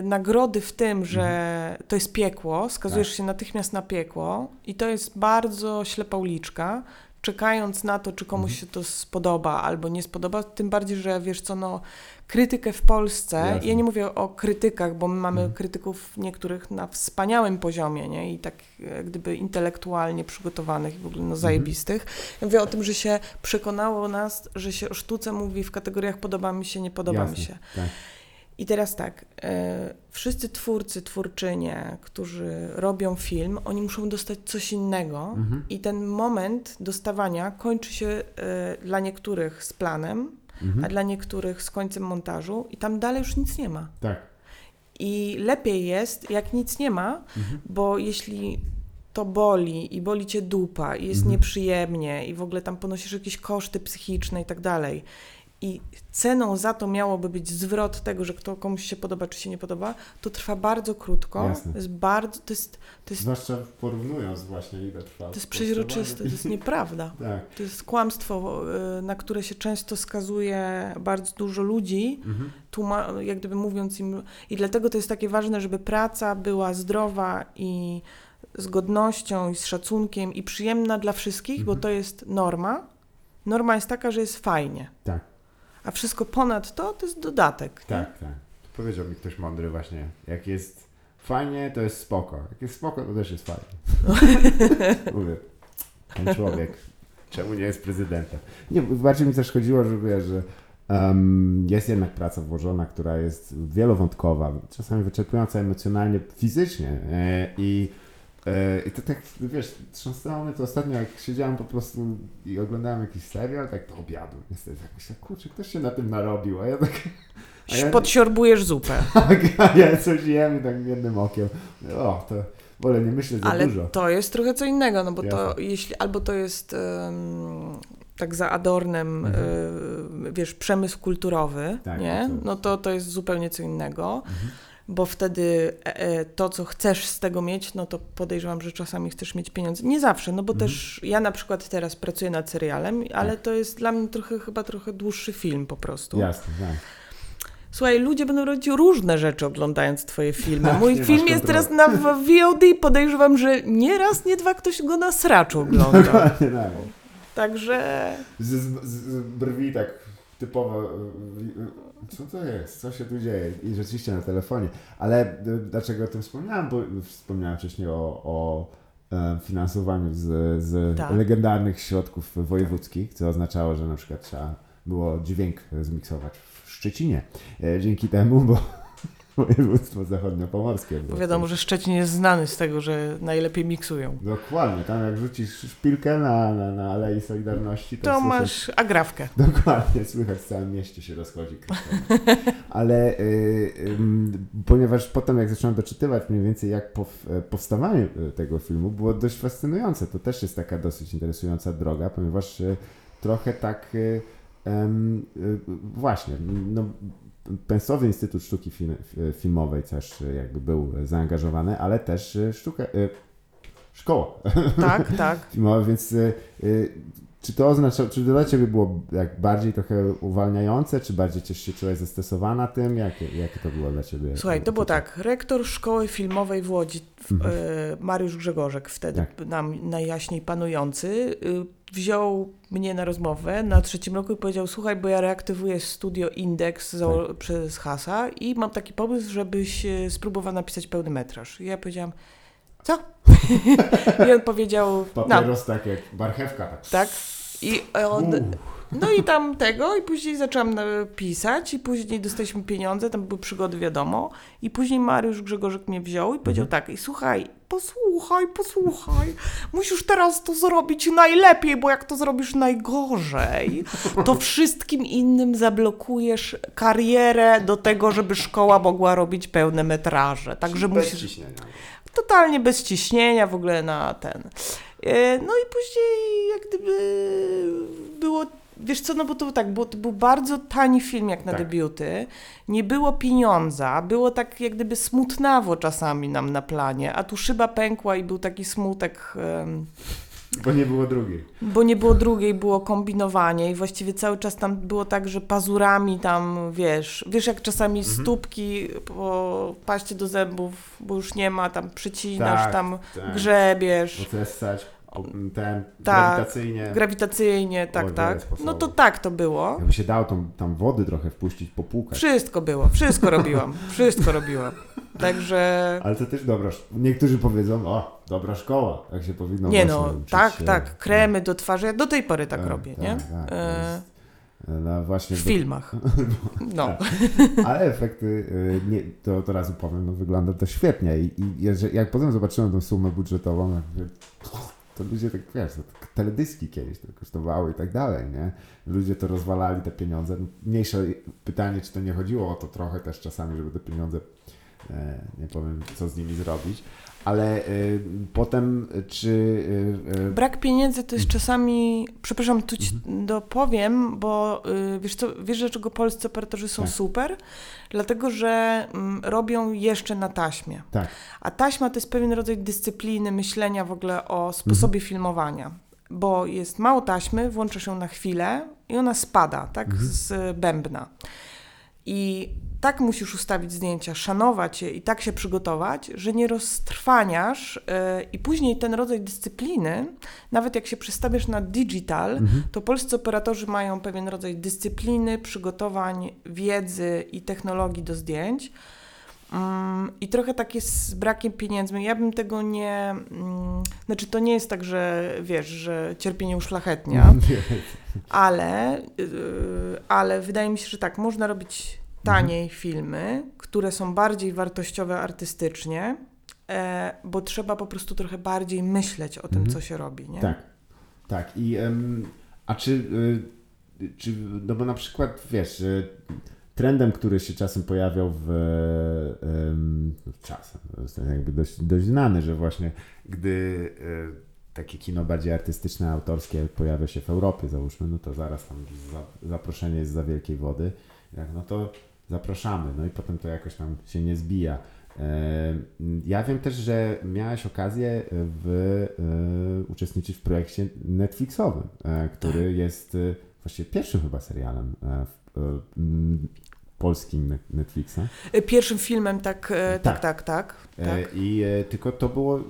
y, nagrody w tym, że to jest piekło, skazujesz Tak. się natychmiast na piekło i to jest bardzo ślepa uliczka, czekając na to, czy komuś Mhm. się to spodoba albo nie spodoba, tym bardziej, że wiesz co, no krytykę w Polsce, Jasne. ja nie mówię o krytykach, bo my mamy Mhm. krytyków niektórych na wspaniałym poziomie, nie, i tak jak gdyby intelektualnie przygotowanych i w ogóle no zajebistych. Ja mówię o tym, że się przekonało nas, że się o sztuce mówi w kategoriach podoba mi się, nie podoba mi Jasne, się. Tak. I teraz tak, e, wszyscy twórcy, twórczynie, którzy robią film, oni muszą dostać coś innego Mhm. i ten moment dostawania kończy się e, dla niektórych z planem, a Mhm. dla niektórych z końcem montażu i tam dalej już nic nie ma. Tak. I lepiej jest, jak nic nie ma, Mhm. bo jeśli to boli i boli cię dupa i jest Mhm. nieprzyjemnie i w ogóle tam ponosisz jakieś koszty psychiczne i tak dalej i ceną za to miałoby być zwrot tego, że kto komuś się podoba czy się nie podoba, to trwa bardzo krótko. Jasne. Jest bardzo, to jest, to jest, Zwłaszcza porównując właśnie ile trwa. to jest przeźroczyste, to jest nieprawda. Tak. To jest kłamstwo, y, na które się często skazuje bardzo dużo ludzi, Mhm. tłuma- jak gdyby mówiąc im. I dlatego to jest takie ważne, żeby praca była zdrowa i z godnością i z szacunkiem i przyjemna dla wszystkich, bo Mhm. to jest norma. Norma jest taka, że jest fajnie. Tak. A wszystko ponad to, to jest dodatek. nie? Tak, tak. Powiedział mi ktoś mądry właśnie, jak jest fajnie, to jest spoko. Jak jest spoko, to też jest fajnie. Mówię, ten człowiek, czemu nie jest prezydentem? Nie, bardziej mi też chodziło, że wiesz, że em, jest jednak praca włożona, która jest wielowątkowa, czasami wyczerpująca emocjonalnie, fizycznie e, i I to tak, wiesz, trząsnęło mnie to ostatnio, jak siedziałem po prostu i oglądałem jakiś serial, tak do obiadu, niestety, tak myślę, kurczę, ktoś się na tym narobił, a ja tak... A ja, Podsiorbujesz zupę. a ja coś jem tak jednym okiem. O, to wolę nie myśleć za Ale dużo. to jest trochę co innego, no bo to Jasne. jeśli albo to jest em, tak za Adornem, Mhm. y, wiesz, przemysł kulturowy, Tak, nie? to No to to jest zupełnie co innego, Mhm. Bo wtedy e, e, to, co chcesz z tego mieć, no to podejrzewam, że czasami chcesz mieć pieniądze. Nie zawsze, no bo Mhm. też ja na przykład teraz pracuję nad serialem, ale Tak. to jest dla mnie trochę, chyba trochę dłuższy film po prostu. Jasne, tak. Słuchaj, ludzie będą robić różne rzeczy oglądając twoje filmy. Tak, Mój nie film jest teraz na VOD i podejrzewam, że nie raz, nie dwa ktoś go na sraczu ogląda. Dokładnie tak. Także Z, z, z brwi tak typowo, co to jest, co się tu dzieje i rzeczywiście na telefonie. Ale y, dlaczego o tym wspomniałem? Bo wspomniałem wcześniej o, o e, finansowaniu z, z Tak. legendarnych środków wojewódzkich, co oznaczało, że na przykład trzeba było dźwięk zmiksować w Szczecinie. E, Dzięki temu, bo województwo zachodniopomorskie bo wiadomo, że Szczecin jest znany z tego, że najlepiej miksują. Dokładnie, tam jak rzucisz szpilkę na, na, na Alei Solidarności, to, To słychać- masz agrafkę. Dokładnie, słychać w całym mieście się rozchodzi. Ale y, ym, ponieważ potem jak zacząłem doczytywać mniej więcej jak e, powstawanie e, tego filmu było dość fascynujące. To też jest taka dosyć interesująca droga, ponieważ y, trochę tak y, y, właśnie, no, Państwowy Instytut Sztuki Film, Filmowej też y, jakby był zaangażowany, ale też y, sztuka, y, szkoła Tak, tak. filmowe, więc czy to oznacza, czy dla Ciebie było jak bardziej trochę uwalniające, czy bardziej Cię się czułaś zestresowana tym? Jakie, jakie to było dla Ciebie? Słuchaj, to było tak. Rektor szkoły filmowej w Łodzi, Mhm. e, Mariusz Grzegorzek, wtedy Tak. nam najjaśniej panujący, y, wziął mnie na rozmowę na trzecim roku i powiedział: Słuchaj, bo ja reaktywuję studio Index Tak. przez Hasa i mam taki pomysł, żebyś e, spróbował napisać pełny metraż. I ja powiedziałam: Co? I on powiedział: No, Papieros tak jak marchewka. Tak. tak. I on. No i tam tego, i później zaczęłam e, pisać, i później dostaliśmy pieniądze, tam były przygody, wiadomo. I później Mariusz Grzegorzek mnie wziął i powiedział tak, i słuchaj, posłuchaj, posłuchaj, musisz teraz to zrobić najlepiej, bo jak to zrobisz najgorzej, to wszystkim innym zablokujesz karierę do tego, żeby szkoła mogła robić pełne metraże. Także Bez musisz ciśnienia. totalnie bez ciśnienia w ogóle na ten. E, No i później jak gdyby było, wiesz co, no bo to tak, bo to był bardzo tani film jak na Tak. debiuty, nie było pieniądza, było tak jak gdyby smutnawo czasami nam na planie, a tu szyba pękła i był taki smutek, em, Bo nie było drugiej. bo nie było drugiej, było kombinowanie i właściwie cały czas tam było tak, że pazurami tam, wiesz, wiesz jak czasami Mhm. stópki po paście do zębów, bo już nie ma, tam przycinasz, Tak, tam tak. grzebiesz, Ocesać, o- ten, Tak. grawitacyjnie. grawitacyjnie, tak, wiele tak. No to tak to było. Jakby się dało tą, tam wody trochę wpuścić, popłukać. Wszystko było, wszystko robiłam, wszystko robiłam. Także Ale to też dobra. Niektórzy powiedzą, o, dobra szkoła, jak się powinno nie no, tak, się. tak, kremy do twarzy, ja do tej pory tak Tak, robię, tak, nie? tak, to E, jest- No właśnie, w filmach. No. Tak. Ale efekty, y, nie, to, to razu powiem, no wygląda to świetnie. I, i jak potem zobaczyłem tą sumę budżetową, jak to ludzie tak, wiesz, to tak teledyski kiedyś to kosztowały i tak dalej, nie? Ludzie to rozwalali, te pieniądze. Mniejsze pytanie, czy to nie chodziło o to trochę też czasami, żeby te pieniądze, e, nie powiem, co z nimi zrobić. Ale y, potem, czy... Y, y, Brak pieniędzy to jest czasami, przepraszam, tu ci Mhm. dopowiem, bo y, wiesz, co, wiesz, dlaczego polscy operatorzy są Tak. super? Dlatego, że mm, robią jeszcze na taśmie. tak, A taśma to jest pewien rodzaj dyscypliny, myślenia w ogóle o sposobie Mhm. filmowania. Bo jest mało taśmy, włączasz ją na chwilę i ona spada, tak, Mhm. z bębna. I tak musisz ustawić zdjęcia, szanować je i tak się przygotować, że nie roztrwaniasz yy, i później ten rodzaj dyscypliny, nawet jak się przestawiasz na digital, Mhm. to polscy operatorzy mają pewien rodzaj dyscypliny, przygotowań, wiedzy i technologii do zdjęć. Mm, I trochę tak jest z brakiem pieniędzy. Ja bym tego nie. Mm, znaczy, to nie jest tak, że wiesz, że cierpienie uszlachetnia, ale, yy, ale wydaje mi się, że tak, można robić taniej filmy, które są bardziej wartościowe artystycznie. e, bo trzeba po prostu trochę bardziej myśleć o tym, Mhm. co się robi, nie? Tak, tak. I, a czy, y, czy, no bo na przykład, wiesz, y, trendem, który się czasem pojawiał w, no czasem, jest jakby dość, dość znany, że właśnie gdy y, takie kino bardziej artystyczne, autorskie pojawia się w Europie, załóżmy, no to zaraz tam za, zaproszenie jest za wielkiej wody, jak, no to zapraszamy, no i potem to jakoś tam się nie zbija. E, Ja wiem też, że miałeś okazję w, e, uczestniczyć w projekcie Netflixowym, e, który Tak. jest e, właściwie pierwszym chyba serialem e, w, e, polskim Net- Netflixa. E, Pierwszym filmem tak, e, Tak. tak, tak, tak. E, tak. I e, tylko to było,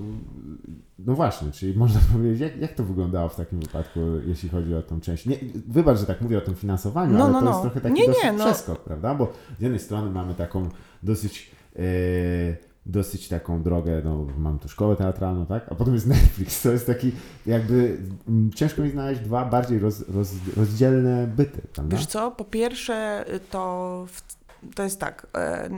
no właśnie, czyli można powiedzieć, jak, jak to wyglądało w takim wypadku, jeśli chodzi o tą część. Nie, wybacz, że tak mówię o tym finansowaniu, No, ale no, to no. jest trochę taki Nie, nie, przeskok, prawda? Bo z jednej strony mamy taką dosyć e, dosyć taką drogę, no mam tu szkołę teatralną, tak? A potem jest Netflix, to jest taki jakby, mm, ciężko mi znaleźć dwa bardziej roz, roz, rozdzielne byty, prawda? Wiesz co, po pierwsze y, to, to jest tak, e, y,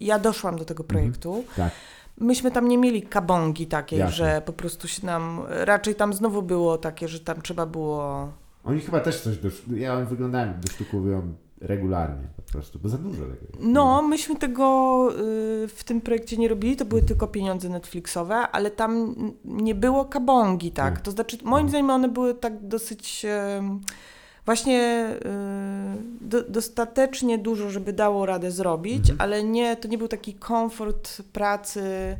ja doszłam do tego projektu, Tak, myśmy tam nie mieli kabongi takiej, Jasne. że po prostu się nam, raczej tam znowu było takie, że tam trzeba było oni chyba też coś, do, ja oni wyglądają, dosztukowują regularnie po prostu, bo za dużo tego. No, myśmy tego y, w tym projekcie nie robili, to były tylko pieniądze Netflixowe, ale tam nie było kabongi, tak. Nie. To znaczy, moim zdaniem one były tak dosyć em, właśnie y, do, dostatecznie dużo, żeby dało radę zrobić, Mhm. ale nie, to nie był taki komfort pracy,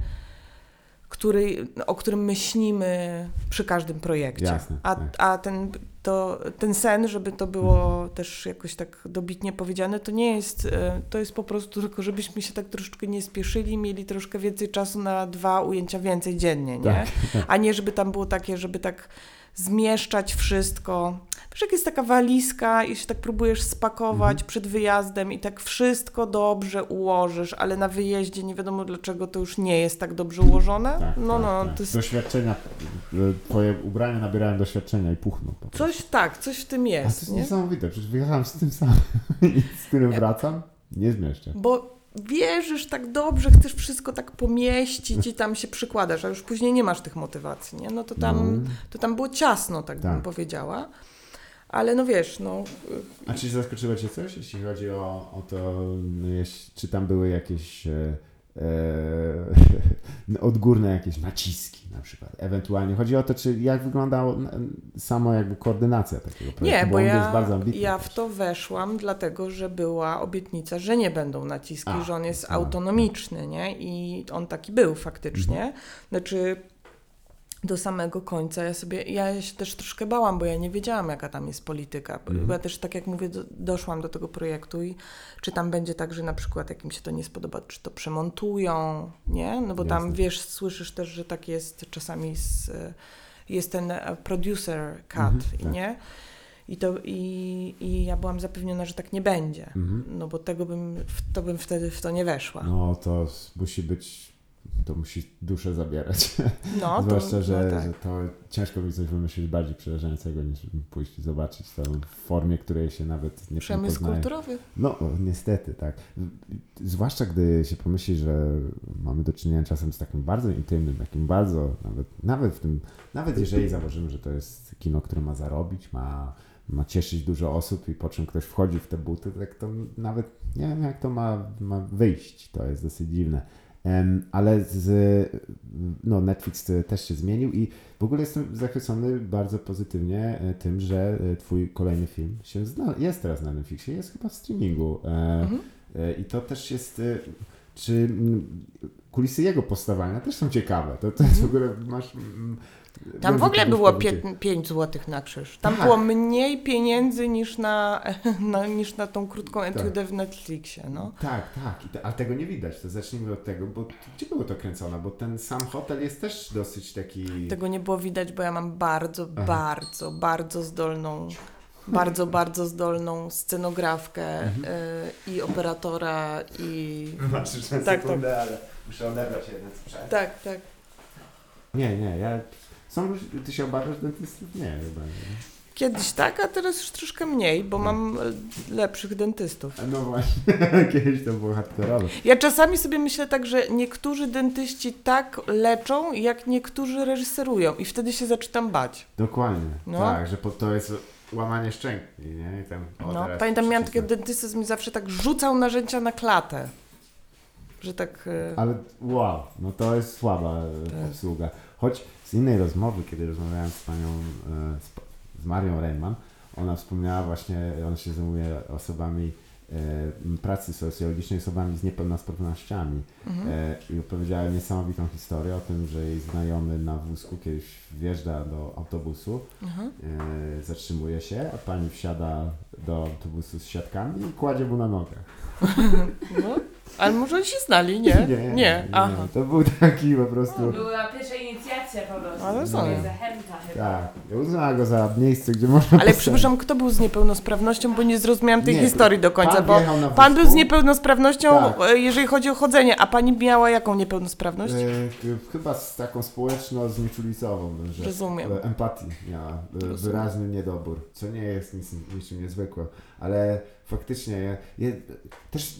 który, o którym myślimy przy każdym projekcie. Jasne, a tak. a ten, to, ten sen, żeby to było też jakoś tak dobitnie powiedziane, to nie jest, e, to jest po prostu tylko, żebyśmy się tak troszeczkę nie spieszyli, mieli troszkę więcej czasu na dwa ujęcia więcej dziennie, nie? Tak, A nie, żeby tam było takie, żeby tak zmieszczać wszystko. Wiesz, jak jest taka walizka i się tak próbujesz spakować Mhm. przed wyjazdem i tak wszystko dobrze ułożysz, ale na wyjeździe nie wiadomo dlaczego to już nie jest tak dobrze ułożone. Tak, no, tak, no, tak. to jest Doświadczenia, twoje ubrania nabierają doświadczenia i puchną coś, tak, coś w tym A to jest, jest nie? niesamowite, przecież wyjechałem z tym samym i z którym wracam, nie zmieszczę. Bo wierzysz tak dobrze, chcesz wszystko tak pomieścić i tam się przykładasz, a już później nie masz tych motywacji, nie? No to tam, No. to tam było ciasno, tak, bym Tak. powiedziała. Ale no wiesz, no A czy zaskoczyło Cię coś, jeśli chodzi o, o to, czy tam były jakieś e, odgórne jakieś naciski na przykład, ewentualnie. Chodzi o to, czy jak wyglądało n- samo jakby koordynacja takiego projektu, nie, bo on ja, jest bardzo ambitny. ja też. w to weszłam, dlatego że była obietnica, że nie będą naciski, A, że on jest tak, autonomiczny, nie? I on taki był faktycznie. Mhm. Znaczy do samego końca ja sobie, ja się też troszkę bałam, bo ja nie wiedziałam, jaka tam jest polityka. Mhm. Ja też, tak jak mówię, do, doszłam do tego projektu i czy tam będzie tak, że na przykład jak się to nie spodoba, czy to przemontują, nie? No bo tam, Jasne. wiesz, słyszysz też, że tak jest czasami z, jest ten e, producer cut, Mhm, tak. nie? I, to, i, I ja byłam zapewniona, że tak nie będzie. Mhm. No bo tego bym, w- to bym wtedy w to nie weszła. No to musi być, to musi duszę zabierać. No, Zwłaszcza, że, no tak. że to ciężko mi coś wymyślić bardziej przerażającego niż pójść i zobaczyć to w formie, której się nawet nie Przemysł poznaje. kulturowy. No, niestety, tak. Zwłaszcza gdy się pomyśli, że mamy do czynienia czasem z takim bardzo intymnym, takim bardzo, nawet, nawet w tym, nawet jeżeli założymy, że to jest kino, które ma zarobić, ma, ma cieszyć dużo osób i po czym ktoś wchodzi w te buty, tak to nawet nie wiem, jak to ma, ma wyjść. To jest dosyć dziwne. Ale z, no, Netflix e, też się zmienił i w ogóle jestem zachwycony bardzo pozytywnie e, tym, że e, twój kolejny film się zna, jest teraz na Netflixie, jest chyba w streamingu. Mhm. I to też jest, czy mm, kulisy jego powstawania też są ciekawe. To, to jest w ogóle, masz... Tam w ogóle było powiedzieć- 5 zł na krzyż. Tam Tak. było mniej pieniędzy niż na, na, niż na tą krótką Tak. etudę w Netflixie. No. Tak, tak, to, ale tego nie widać, to zacznijmy od tego, bo gdzie było to kręcone? Bo ten sam hotel jest też dosyć taki... Tego nie było widać, bo ja mam bardzo, Aha. bardzo, bardzo zdolną, bardzo, bardzo zdolną scenografkę Mhm. y, i operatora i... Masz już na Tak, sekundę, ale muszę odebrać jeden sprzęt. Tak, tak. Nie, nie, ja... Są ludzie, ty się obawiasz dentystów? Nie, chyba nie. Kiedyś tak, a teraz już troszkę mniej, bo mam e, lepszych dentystów. No właśnie, kiedyś to było hardkorowe. Ja czasami sobie myślę tak, że niektórzy dentyści tak leczą, jak niektórzy reżyserują i wtedy się zaczynam bać. Dokładnie, No. tak, że po, to jest łamanie szczęki, nie? I tam, o, No, pamiętam, miałam takiego dentystę, mi zawsze tak rzucał narzędzia na klatę. Że tak... e, Ale wow, no to jest słaba e, Tak. obsługa. Choć z innej rozmowy, kiedy rozmawiałem z panią, e, z, z Marią Reimann, ona wspomniała właśnie, ona się zajmuje osobami e, pracy socjologicznej, osobami z niepełnosprawnościami mhm. e, i opowiedziała niesamowitą historię o tym, że jej znajomy na wózku kiedyś wjeżdża do autobusu, e, zatrzymuje się, a pani wsiada do autobusu z siatkami i kładzie mu na nogę. No, ale może oni się znali, nie? nie, Aha. To był taki po prostu... Była pierwsza inicjacja po prostu. Ale są. Zachęta chyba. Tak, ja uznała go za miejsce, gdzie można Ale przepraszam, kto był z niepełnosprawnością, bo nie zrozumiałam tej Nie, historii do końca, pan bo na pan był wózku. z niepełnosprawnością, Tak. e, jeżeli chodzi o chodzenie, a pani miała jaką niepełnosprawność? E, k- chyba z taką społeczno-znieczulicową, że Rozumiem. e, empatii miała, e, Rozumiem. wyraźny niedobór, co nie jest nic, niczym niezwykłym, ale faktycznie ja, ja, też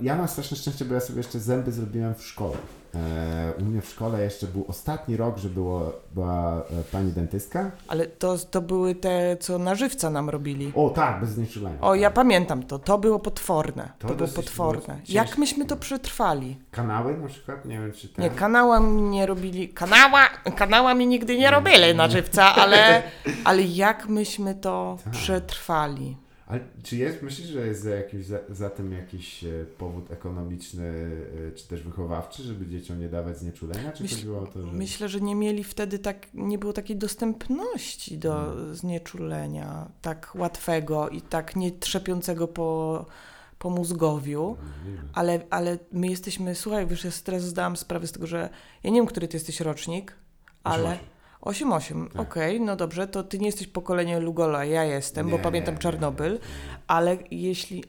ja mam straszne szczęście, bo ja sobie jeszcze zęby zrobiłem w szkole. E, u mnie w szkole jeszcze był ostatni rok, że było, była e, pani dentystka. Ale to, to były te, co na żywca nam robili. O tak, bez znieczulenia. O, ja pamiętam to. To było potworne. To To, było potworne. było Jak myśmy to przetrwali? Kanały na przykład, nie wiem czy ten. Nie, kanała mi nie robili. Kanała, kanała mi nigdy nie robili na żywca, ale, ale jak myśmy to Tak. przetrwali? Ale czy jest, myślisz, że jest za, jakiś, za, za tym jakiś e, powód ekonomiczny e, czy też wychowawczy, żeby dzieciom nie dawać znieczulenia? Czy Myśl- chodziło o to, że... Myślę, że nie mieli wtedy tak, nie było takiej dostępności do Hmm. znieczulenia tak łatwego i tak nie trzepiącego po, po mózgowiu. Możliwe. Ale, ale my jesteśmy, słuchaj, wiesz, ja teraz zdałam sprawę z tego, że ja nie wiem, który ty jesteś rocznik, ale 8-8, Tak. okej, no dobrze, to ty nie jesteś pokoleniem Lugola, ja jestem, bo Nie, pamiętam nie, Czarnobyl, ale jeśli,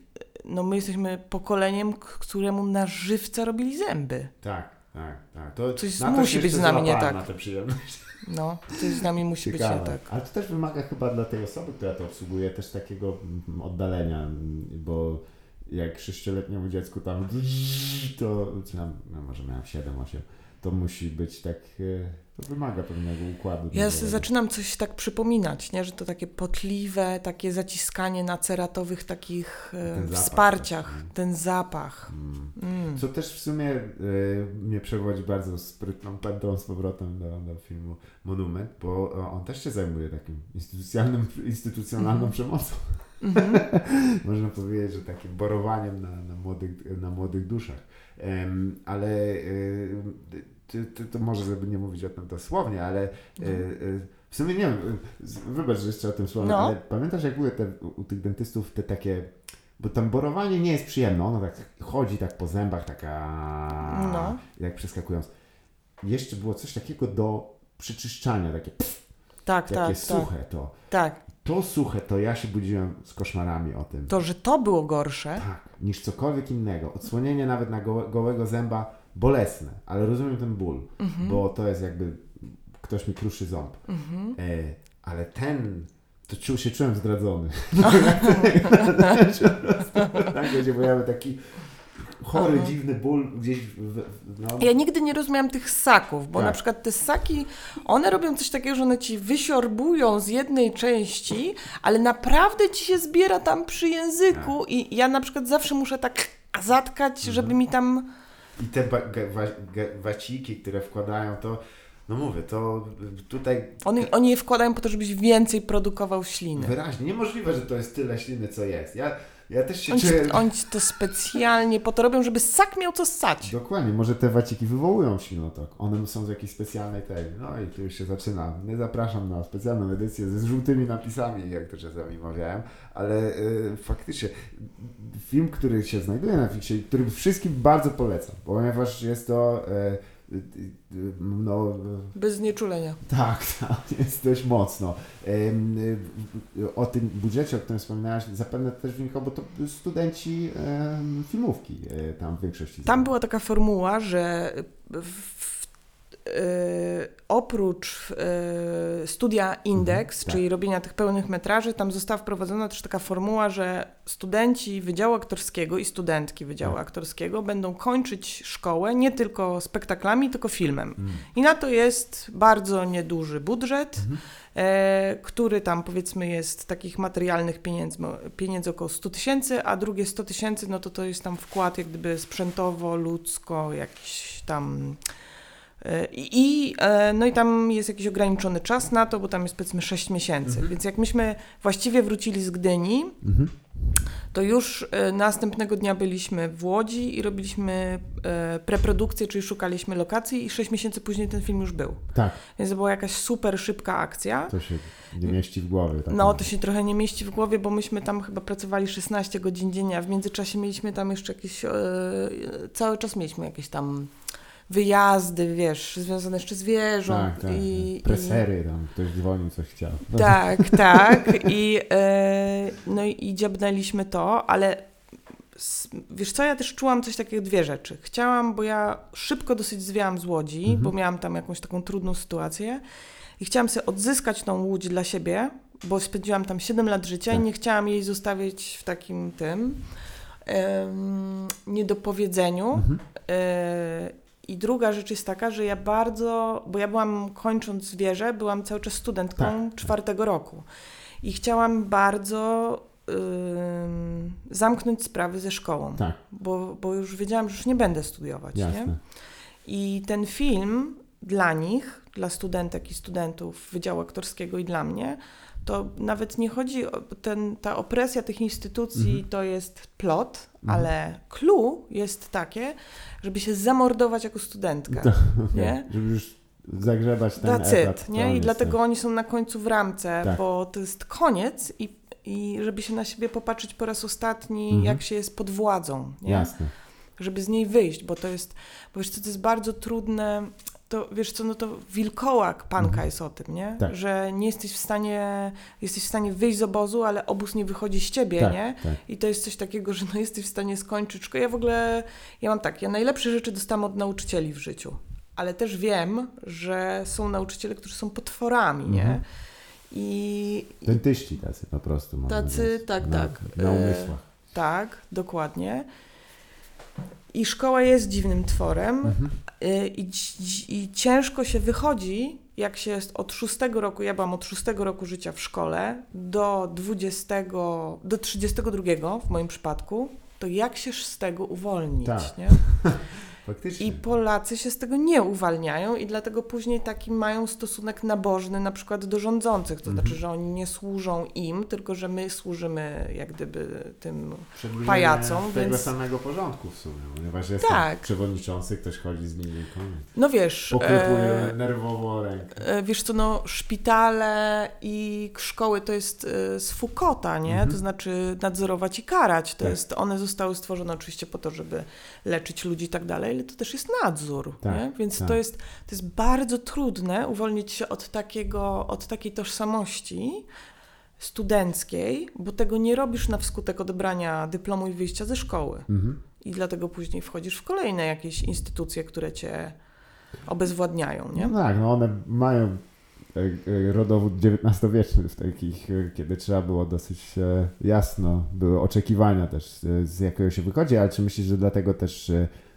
no my jesteśmy pokoleniem, któremu na żywca robili zęby. Tak, tak, tak. To, Coś na musi być z nami nie tak. Na tę przyjemność. No, coś z nami musi być Ciekawe. nie tak. Ale to też wymaga chyba dla tej osoby, która to obsługuje, też takiego mm, oddalenia, mm, bo jak sześcioletniemu dziecku tam to, czy tam, no może miałem 7, 8, to musi być tak, e, to wymaga pewnego układu. Ja zaczynam coś tak przypominać, nie? że to takie potliwe, takie zaciskanie na ceratowych takich e, Ten wsparciach, ten zapach. Mm. Mm. Co też w sumie y, mnie przewodzi bardzo sprytną pętlą z powrotem do, do filmu Monument, bo on też się zajmuje takim instytucjonalnym, instytucjonalną Mhm. przemocą. Mhm. Można powiedzieć, że takim borowaniem na, na, młodych, na młodych duszach. Em, ale y, to, to, to może, żeby nie mówić o tym dosłownie, ale y, y, w sumie nie wiem, wybacz, że jeszcze o tym słowem, No. ale pamiętasz jak były te, u, tych dentystów te takie bo tam borowanie nie jest przyjemne, ono tak chodzi tak po zębach, taka No. jak przeskakując. Jeszcze było coś takiego do przyczyszczania, takie pff, Tak, takie tak, tak, suche to. tak. To suche, to ja się budziłem z koszmarami o tym. To, że to było gorsze, Tak, niż cokolwiek innego. Odsłonienie nawet na gołe, gołego zęba bolesne, ale rozumiem ten ból, Mhm. bo to jest jakby ktoś mi kruszy ząb. Mhm. E, ale ten, to czu, się czułem zdradzony. Nagle się pojawia taki chory, Aha. dziwny ból gdzieś w, no, Ja nigdy nie rozumiałam tych ssaków, bo Tak. na przykład te ssaki, one robią coś takiego, że one ci wysiorbują z jednej części, ale naprawdę ci się zbiera tam przy języku Tak. i ja na przykład zawsze muszę tak zatkać, Mhm. żeby mi tam... I te waciki, które wkładają, to no mówię, to tutaj Oni, oni je wkładają po to, żebyś więcej produkował śliny. wyraźnie niemożliwe, że to jest tyle śliny, co jest. Ja, ja też się Oni, czuję... oni to specjalnie po to robią, żeby ssak miał co ssać. Dokładnie, może te waciki wywołują ślinotok. One są z jakiejś specjalnej tej. No i tu już się zaczyna. Nie zapraszam na specjalną edycję ze żółtymi napisami, jak to czasami mawiałem, ale y, faktycznie film, który się znajduje na Fixie, który wszystkim bardzo polecam, ponieważ jest to y, no, Bez znieczulenia. tak, tak, jest dość mocno. O tym budżecie, o którym wspominałaś, zapewne też wynikało, bo to studenci filmówki y, tam w większości. Tam była taka formuła, że w, oprócz y, studia Index, Mhm, tak. czyli robienia tych pełnych metraży, tam została wprowadzona też taka formuła, że studenci Wydziału Aktorskiego i studentki Wydziału Tak. Aktorskiego będą kończyć szkołę nie tylko spektaklami, tylko filmem. Mm. I na to jest bardzo nieduży budżet, Mhm. e, który tam powiedzmy jest takich materialnych pieniędzy, pieniędzy około 100 tysięcy, a drugie 100 tysięcy, no to to jest tam wkład jak gdyby sprzętowo, ludzko, jakiś tam... I, e, no i tam jest jakiś ograniczony czas na to, bo tam jest powiedzmy 6 miesięcy. Mhm. Więc jak myśmy właściwie wrócili z Gdyni, Mhm. to już e, następnego dnia byliśmy w Łodzi i robiliśmy e, preprodukcję, czyli szukaliśmy lokacji i 6 miesięcy później ten film już był. Tak, Więc to była jakaś super szybka akcja. to się nie mieści w głowie. Tak No, to się trochę nie mieści w głowie, bo myśmy tam chyba pracowali 16 godzin dziennie, a w międzyczasie mieliśmy tam jeszcze jakieś, cały czas mieliśmy jakieś tam wyjazdy, wiesz, związane jeszcze z wieżą. Tak, tak. i, Presery, tam ktoś dzwonił, coś chciał. i, tak, tak. I, e, no i, i dziabnęliśmy to, ale wiesz co, ja też czułam coś takiego, dwie rzeczy. Chciałam, bo ja szybko dosyć zwiałam z Łodzi, Mhm. bo miałam tam jakąś taką trudną sytuację i chciałam sobie odzyskać tą Łódź dla siebie, bo spędziłam tam 7 lat życia i Tak. nie chciałam jej zostawić w takim tym niedopowiedzeniu. Mhm. E, I druga rzecz jest taka, że ja bardzo, bo ja byłam kończąc wieżę, byłam cały czas studentką Tak, czwartego roku i chciałam bardzo ym, zamknąć sprawy ze szkołą, Tak, bo, bo już wiedziałam, że już nie będę studiować. Nie? jasne. I ten film dla nich, dla studentek i studentów Wydziału Aktorskiego i dla mnie, to nawet nie chodzi o ten, ta opresja tych instytucji, Mhm. to jest plot, Mhm. ale clue jest takie, żeby się zamordować jako studentka. To- Nie? Żeby już zagrzebać ten That's etap. it, nie? I dlatego oni są na końcu w ramce, Tak. bo to jest koniec i, i żeby się na siebie popatrzeć po raz ostatni, Mhm. jak się jest pod władzą, nie? Jasne. żeby z niej wyjść, bo to jest, bo wiesz co, to jest bardzo trudne, to wiesz co, no to wilkołak panka Mhm. jest o tym, nie? Tak. Że nie jesteś w stanie, jesteś w stanie wyjść z obozu, ale obóz nie wychodzi z ciebie, Tak, nie? tak. I to jest coś takiego, że no jesteś w stanie skończyć szkołę. Ja w ogóle, ja mam tak, ja najlepsze rzeczy dostałam od nauczycieli w życiu, ale też wiem, że są nauczyciele, którzy są potworami, nie? Mhm. I, Dentyści tacy po prostu. Tacy, tak, na, tak. Na E, umysłach. Tak, dokładnie. I szkoła jest dziwnym tworem Mhm. y, i, i ciężko się wychodzi, jak się jest od szóstego roku, ja byłam od szóstego roku życia w szkole do 20, do 32 w moim przypadku, to jak się z tego uwolnić, Tak. nie? Faktycznie. I Polacy się z tego nie uwalniają i dlatego później taki mają stosunek nabożny na przykład do rządzących, to Mhm. znaczy, że oni nie służą im, tylko że my służymy jak gdyby tym pajacom, tego więc- samego porządku w sumie, ponieważ jest Tak. przewodniczący, ktoś chodzi z linijką, No wiesz, e, nerwowo rękę. e, wiesz co, no szpitale i szkoły to jest e, z Foucaulta, nie? Mhm. To znaczy nadzorować i karać. To Tak. jest, one zostały stworzone oczywiście po to, żeby leczyć ludzi i tak dalej, ale to też jest nadzór, Tak? Więc tak. to, jest, to jest bardzo trudne uwolnić się od, takiego, od takiej tożsamości studenckiej, bo tego nie robisz na wskutek odebrania dyplomu i wyjścia ze szkoły. Mhm. I dlatego później wchodzisz w kolejne jakieś instytucje, które cię obezwładniają, nie? No tak, no one mają e, e, rodowód XIX-wieczny w takich, e, kiedy trzeba było dosyć jasno, były oczekiwania też z jakiego się wychodzi, ale czy myślisz, że dlatego też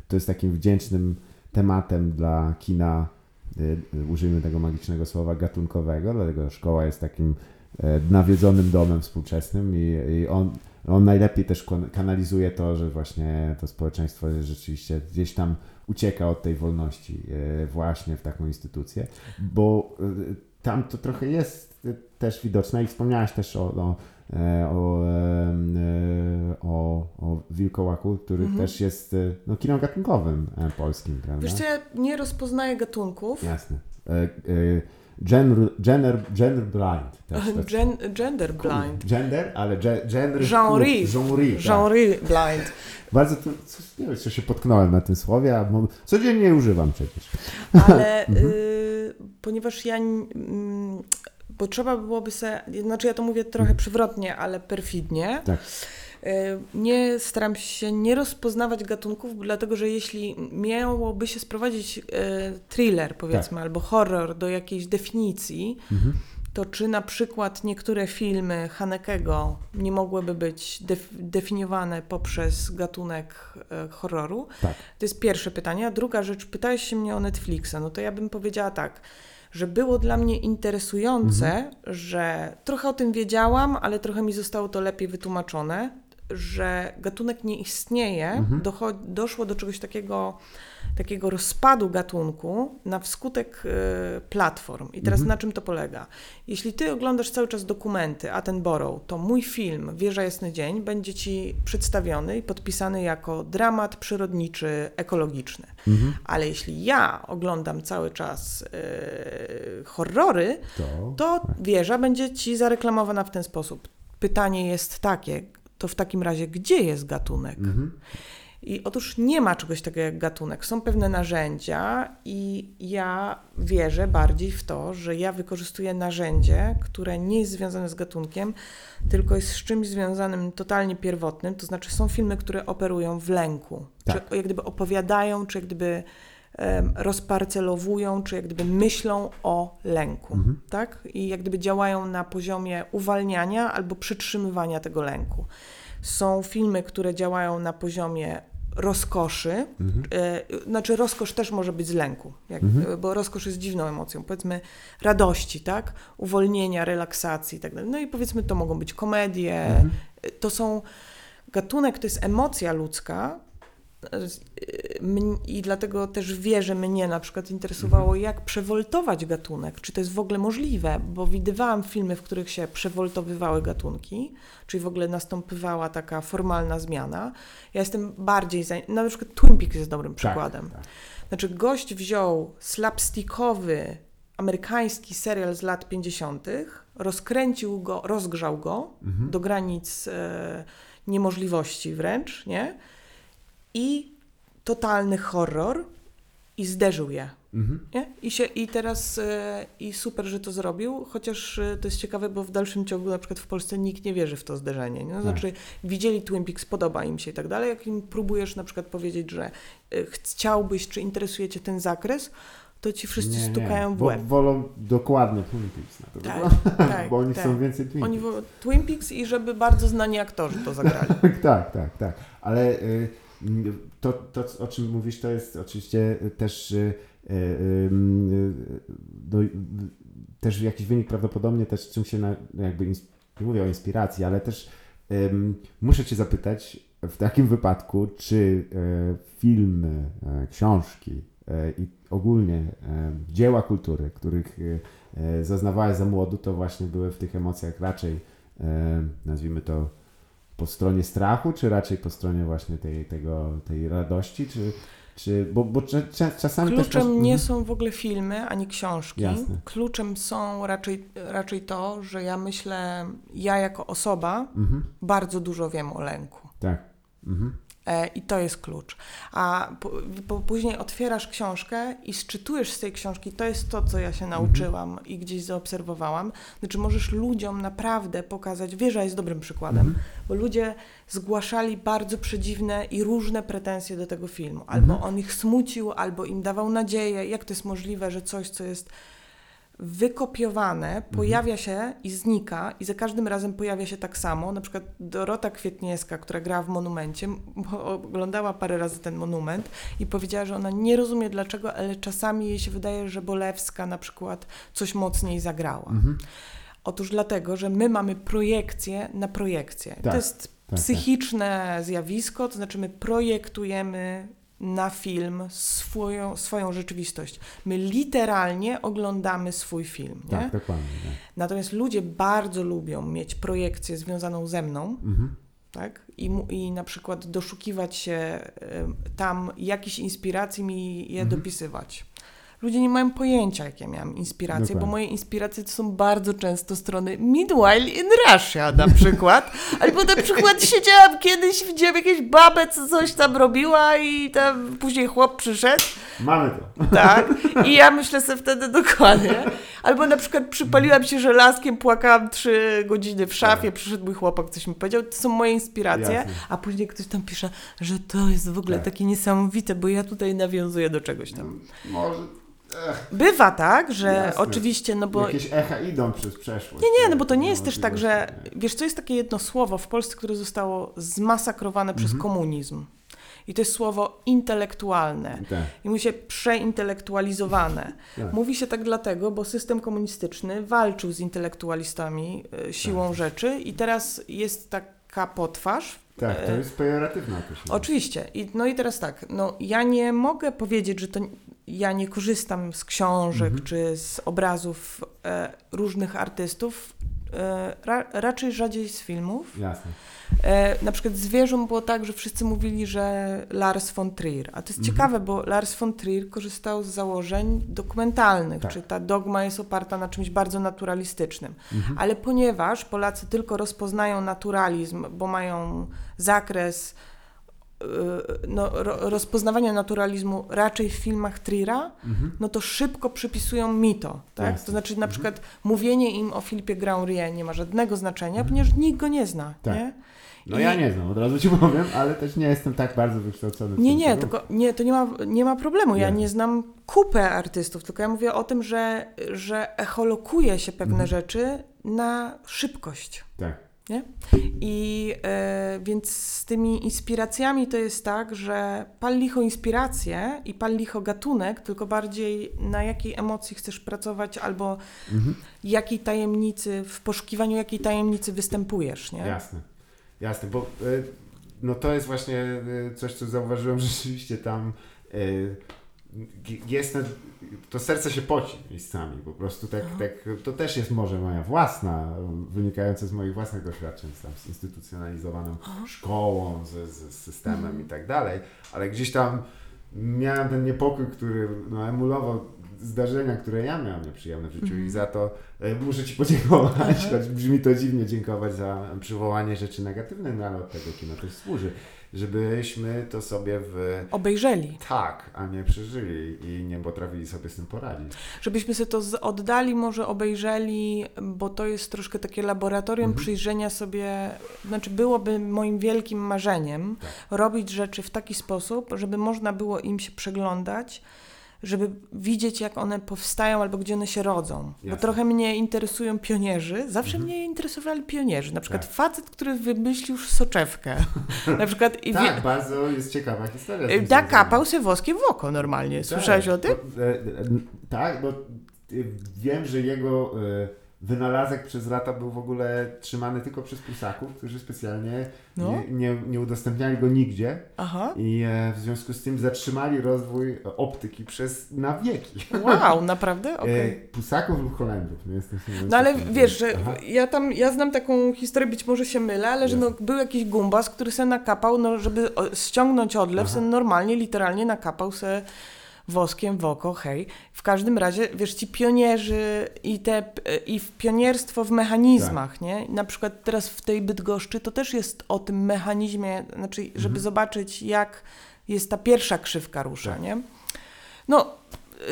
to jest takim wdzięcznym tematem dla kina, e, e, użyjmy tego magicznego słowa, gatunkowego, dlatego szkoła jest takim e, nawiedzonym domem współczesnym i, i on, on najlepiej też kanalizuje to, że właśnie to społeczeństwo rzeczywiście gdzieś tam ucieka od tej wolności e, właśnie w taką instytucję, bo e, tam to trochę jest też widoczne i wspomniałaś też o, o, o, em, e, o, o Wilkołaku, który Mhm. też jest e, no, kinem gatunkowym e, polskim, prawda? Wiesz co, ja nie rozpoznaję gatunków. Jasne. E, e, Gender, gender, gender blind. Też, też. Gen, gender blind. Gender, ale ge, gender... Genre. Genre, tak. Genre blind. Bardzo tu, co, nie wiem, czy się potknąłem na tym słowie, a codziennie używam przecież. Ale Mhm. y, ponieważ ja. Mm, bo trzeba byłoby sobie. Znaczy, ja to mówię trochę Mhm. przewrotnie, ale perfidnie. Tak. E, Nie staram się nie rozpoznawać gatunków, dlatego że jeśli miałoby się sprowadzić e, thriller, powiedzmy, Tak. albo horror do jakiejś definicji, Mhm. to czy na przykład niektóre filmy Hanekego nie mogłyby być def- definiowane poprzez gatunek e, horroru? Tak. To jest pierwsze pytanie. A druga rzecz, pytałeś się mnie o Netflixa. No to ja bym powiedziała tak, że było dla mnie interesujące, Mhm. że trochę o tym wiedziałam, ale trochę mi zostało to lepiej wytłumaczone, że gatunek nie istnieje. Mhm. Doszło do czegoś takiego, takiego rozpadu gatunku na wskutek y, platform. I teraz Mhm. na czym to polega? Jeśli ty oglądasz cały czas dokumenty Attenborough, to mój film Wieża Jasny Dzień będzie ci przedstawiony i podpisany jako dramat przyrodniczy, ekologiczny. Mhm. Ale jeśli ja oglądam cały czas y, horrory, To, to wieża będzie ci zareklamowana w ten sposób. Pytanie jest takie, to w takim razie gdzie jest gatunek? Mhm. I otóż nie ma czegoś takiego jak gatunek. Są pewne narzędzia, i ja wierzę bardziej w to, że ja wykorzystuję narzędzie, które nie jest związane z gatunkiem, tylko jest z czymś związanym totalnie pierwotnym. To znaczy, są filmy, które operują w lęku, Tak. czy jak gdyby opowiadają, czy jak gdyby rozparcelowują, czy jak gdyby myślą o lęku, Mhm. tak? I jak gdyby działają na poziomie uwalniania albo przytrzymywania tego lęku. Są filmy, które działają na poziomie rozkoszy, Mhm. e, znaczy rozkosz też może być z lęku, jak, Mhm. e, bo rozkosz jest dziwną emocją, powiedzmy radości, tak? Uwolnienia, relaksacji i tak dalej. No i powiedzmy to mogą być komedie, Mhm. e, to są, gatunek to jest emocja ludzka i dlatego też wierzę, mnie na przykład interesowało, jak przewoltować gatunek, czy to jest w ogóle możliwe, bo widywałam filmy, w których się przewoltowywały gatunki, czyli w ogóle nastąpywała taka formalna zmiana. Ja jestem bardziej, za... na przykład Twin Peaks jest dobrym przykładem. Tak, tak. Znaczy gość wziął slapstickowy amerykański serial z lat 50., rozkręcił go, rozgrzał go Mhm. do granic e, niemożliwości wręcz, nie? I totalny horror i zderzył je. Mhm. Nie? I, się, I teraz e, i super, że to zrobił, chociaż e, to jest ciekawe, bo w dalszym ciągu na przykład w Polsce nikt nie wierzy w to zderzenie. Nie? No, Tak. znaczy widzieli Twin Peaks, podoba im się i tak dalej. Jak im próbujesz na przykład powiedzieć, że e, chciałbyś, czy interesuje cię ten zakres, to ci wszyscy Nie, nie, stukają w bo łeb. Wolą dokładnie Twin Peaks na to Tak, tak, bo oni tak. chcą więcej Twin Oni Peaks. wo- Twin Peaks i żeby bardzo znani aktorzy to zagrali. tak, tak, tak. Ale y, to, to, o czym mówisz, to jest oczywiście też, y, y, y, no, też jakiś wynik prawdopodobnie też czym się na, jakby, nie mówię o inspiracji, ale też muszę Cię zapytać w takim wypadku, czy y, filmy, y, książki y, i ogólnie dzieła kultury, których zaznawałeś za młodu, to właśnie były w tych emocjach raczej, nazwijmy to, po stronie strachu, czy raczej po stronie właśnie tej, tego, tej radości, czy, czy bo, bo cza- cza- czasami też... Kluczem masz- nie Mhm. są w ogóle filmy ani książki. Jasne. Kluczem są raczej, raczej to, że ja myślę, ja jako osoba Mhm. bardzo dużo wiem o lęku. Tak. Mhm. E, I to jest klucz. A po, później otwierasz książkę i szczytujesz z tej książki, to jest to, co ja się nauczyłam i gdzieś zaobserwowałam. Znaczy, możesz ludziom naprawdę pokazać, wieża jest dobrym przykładem, Mhm. bo ludzie zgłaszali bardzo przedziwne i różne pretensje do tego filmu. Albo Mhm. on ich smucił, albo im dawał nadzieję. Jak to jest możliwe, że coś, co jest wykopiowane, Mhm. pojawia się i znika i za każdym razem pojawia się tak samo. Na przykład Dorota Kwietniewska, która grała w Monumencie, oglądała parę razy ten monument i powiedziała, że ona nie rozumie dlaczego, ale czasami jej się wydaje, że Bolewska na przykład coś mocniej zagrała. Mhm. Otóż dlatego, że my mamy projekcję na projekcję. Tak, to jest tak. psychiczne zjawisko, to znaczy my projektujemy na film swoją, swoją rzeczywistość. My literalnie oglądamy swój film. Nie? Tak, dokładnie. Tak. Natomiast ludzie bardzo lubią mieć projekcję związaną ze mną, Mhm. tak? I, I na przykład doszukiwać się tam jakichś inspiracji, mi je Mhm. dopisywać. Ludzie nie mają pojęcia, jak ja miałam inspiracje, Dokładnie. bo moje inspiracje to są bardzo często strony Meanwhile in Russia na przykład. Albo na przykład siedziałam kiedyś, widziałam jakieś babę, co coś tam robiła i tam później chłop przyszedł Mamy to. tak? I ja myślę sobie wtedy dokładnie. Albo na przykład przypaliłam się żelazkiem, płakałam trzy godziny w szafie, przyszedł mój chłopak, coś mi powiedział. To są moje inspiracje. Jasne. A później ktoś tam pisze, że to jest w ogóle Tak. takie niesamowite, bo ja tutaj nawiązuję do czegoś tam. Może. Ech, Bywa tak, że Jasne. oczywiście, no bo... Jakieś echa idą przez przeszłość. Nie, nie, no bo to nie ma jest też tak, że możliwości, wiesz, to jest takie jedno słowo w Polsce, które zostało zmasakrowane przez Mhm. komunizm. I to jest słowo intelektualne. Tak. I mu się przeintelektualizowane. Tak. Mówi się tak dlatego, bo system komunistyczny walczył z intelektualistami e, siłą Tak. rzeczy i teraz jest taka potwarz. Tak, to e, jest określenie. Oczywiście. I, no i teraz tak, no ja nie mogę powiedzieć, że to ja nie korzystam z książek Mhm. czy z obrazów e, różnych artystów, e, ra, raczej rzadziej z filmów. Jasne. E, na przykład zwierząt było tak, że wszyscy mówili, że Lars von Trier. A to jest Mhm. ciekawe, bo Lars von Trier korzystał z założeń dokumentalnych, Tak. czy ta dogma jest oparta na czymś bardzo naturalistycznym. Mhm. Ale ponieważ Polacy tylko rozpoznają naturalizm, bo mają zakres no, ro, rozpoznawania naturalizmu raczej w filmach Triera, Mhm. no to szybko przypisują mi to. Tak? To znaczy na przykład mówienie im o Filipie Grandrie nie ma żadnego znaczenia, ponieważ nikt go nie zna. Tak. Nie? No I- ja nie znam, od razu ci powiem, ale też nie jestem tak bardzo wykształcony. w Nie, nie, tylko nie, to nie ma, nie ma problemu. Ja Nie. nie znam kupę artystów, tylko ja mówię o tym, że, że echolokuje się pewne Mhm. rzeczy na szybkość. Tak. Nie? I e, więc z tymi inspiracjami to jest tak, że pal licho inspiracje i pal licho gatunek, tylko bardziej na jakiej emocji chcesz pracować albo Mhm. jakiej tajemnicy, w poszukiwaniu jakiej tajemnicy występujesz, nie? Jasne. Jasne, bo y, no to jest właśnie y, coś, co zauważyłem, że rzeczywiście tam y, jest ten, to serce się poci miejscami, po prostu tak, tak, to też jest może moja własna, wynikająca z moich własnych doświadczeń z tam zinstytucjonalizowaną szkołą, z, z systemem i tak dalej, ale gdzieś tam miałem ten niepokój, który no, emulował zdarzenia, które ja miałem nieprzyjemne w życiu i za to e, muszę Ci podziękować, choć brzmi to dziwnie dziękować za przywołanie rzeczy negatywnych, no ale od tego kino też służy, żebyśmy to sobie w Obejrzeli. tak, a nie przeżyli i nie potrafili sobie z tym poradzić. Żebyśmy sobie to z- oddali, może obejrzeli, bo to jest troszkę takie laboratorium Mhm. przyjrzenia sobie, znaczy byłoby moim wielkim marzeniem Tak. robić rzeczy w taki sposób, żeby można było im się przeglądać, żeby widzieć, jak one powstają albo gdzie one się rodzą. Bo Jasne. trochę mnie interesują pionierzy. Zawsze mnie interesowali pionierzy. Na przykład Tak. facet, który wymyślił soczewkę. na przykład i Tak, wie, bardzo jest ciekawa historia. związana. kapał se woskie w oko normalnie. Słyszałeś Tak, o tym? bo, e, e, tak, bo e, wiem, że jego e, wynalazek przez lata był w ogóle trzymany tylko przez prusaków, którzy specjalnie No. nie, nie, nie udostępniali go nigdzie Aha. i e, w związku z tym zatrzymali rozwój optyki przez na wieki. Wow, naprawdę? E, Prusaków lub Holendrów. Nie jestem No ale wiesz, że Aha. ja tam, ja znam taką historię, być może się mylę, ale że no, był jakiś gumbas, który se nakapał, no, żeby ściągnąć odlew, Aha. se normalnie, literalnie nakapał se woskiem w oko, hej. W każdym razie, wiesz, ci pionierzy i te, i w pionierstwo w mechanizmach, Tak. nie? Na przykład teraz w tej Bydgoszczy to też jest o tym mechanizmie, znaczy, żeby Mhm. zobaczyć, jak jest ta pierwsza krzywka rusza, Tak. nie? No,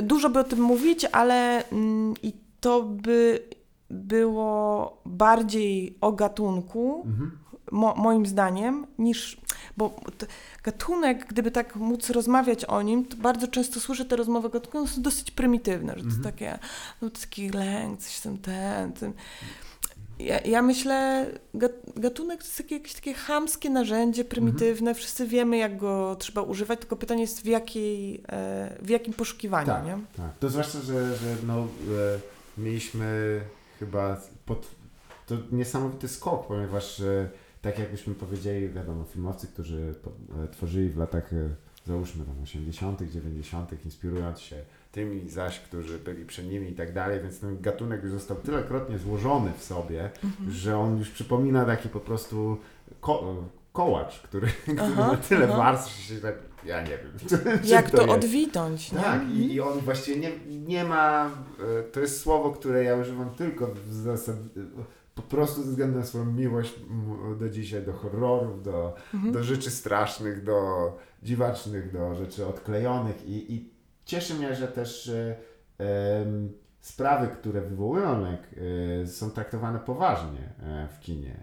dużo by o tym mówić, ale mm, i to by było bardziej o gatunku, Mhm. Mo, moim zdaniem, niż. Bo gatunek, gdyby tak móc rozmawiać o nim, to bardzo często słyszę te rozmowy gatunkowe, one są dosyć prymitywne, że to jest Mhm. takie, no taki lęk, coś tam ten, ten. Ja, ja myślę, gat- gatunek to jest takie, jakieś takie chamskie narzędzie, prymitywne, wszyscy wiemy, jak go trzeba używać, tylko pytanie jest w, jakiej, e, w jakim poszukiwaniu, Tak, nie? tak. To zwłaszcza, że, że no, e, mieliśmy chyba pod, to niesamowity skok, ponieważ e, tak jakbyśmy powiedzieli, wiadomo, filmowcy, którzy e, tworzyli w latach e, załóżmy tam 80., 90., inspirując się tymi zaś, którzy byli przed nimi i tak dalej, więc ten gatunek już został tylekrotnie złożony w sobie, że on już przypomina taki po prostu ko- kołacz, który, który Aha, ma tyle aha. warstw, że się tak, ja nie wiem. czym Jak to odwitąć, nie? Tak, i, i on właśnie nie, nie ma, e, to jest słowo, które ja używam tylko w zasad, po prostu ze względu na swoją miłość do dzisiaj, do horrorów, do, Mhm. do rzeczy strasznych, do dziwacznych, do rzeczy odklejonych i, i cieszy mnie, że też e, sprawy, które wywołują lęk, e, są traktowane poważnie e, w kinie.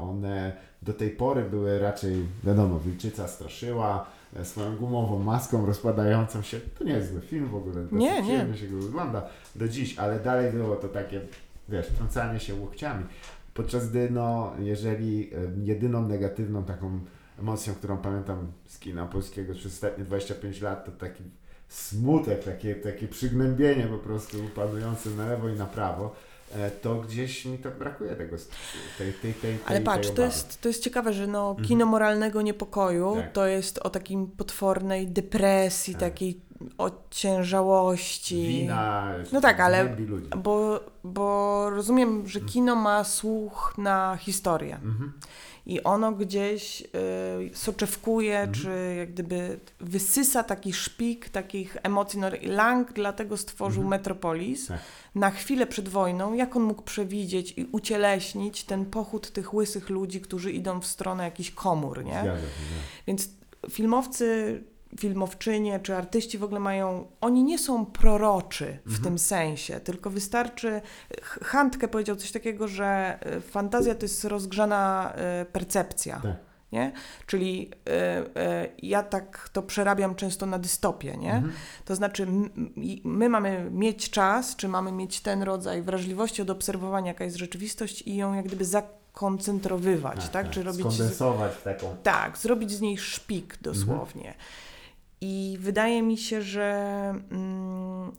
One do tej pory były raczej, wiadomo, wilczyca straszyła, swoją gumową maską rozpadającą się. To nie jest zły film w ogóle, Nie, nie. się go wygląda do dziś, ale dalej było to takie, wiesz, trącanie się łokciami. Podczas gdy, no, jeżeli jedyną negatywną taką emocją, którą pamiętam z kina polskiego przez ostatnie 25 lat, to taki smutek, takie, takie przygnębienie po prostu panujące na lewo i na prawo, e, to gdzieś mi to brakuje tego, tej, tej, tej, Ale patrz, to jest, to jest ciekawe, że no, Mhm. kino moralnego niepokoju Tak. to jest o takim potwornej depresji, Tak. takiej ociężałości. Wina, No tak, ale-. Bo, bo rozumiem, że kino ma słuch na historię Mhm. i ono gdzieś y, soczewkuje, Mhm. czy jak gdyby wysysa taki szpik takich emocji. No, Lang dlatego stworzył Mhm. Metropolis Tak. na chwilę przed wojną, jak on mógł przewidzieć i ucieleśnić ten pochód tych łysych ludzi, którzy idą w stronę jakichś komór, nie? Zgadza tak. Więc filmowcy, filmowczynie czy artyści w ogóle mają, oni nie są proroczy w Mhm. tym sensie, tylko wystarczy, Handke powiedział coś takiego, że y, fantazja to jest rozgrzana y, percepcja. Tak. Nie? Czyli y, ja tak to przerabiam często na dystopię, nie? Mhm. To znaczy, my mamy mieć czas, czy mamy mieć ten rodzaj wrażliwości od obserwowania, jaka jest rzeczywistość i ją jak gdyby zakoncentrowywać, tak? Czy robić Skondensować taką... tak, zrobić z niej szpik dosłownie. I wydaje mi się, że mm,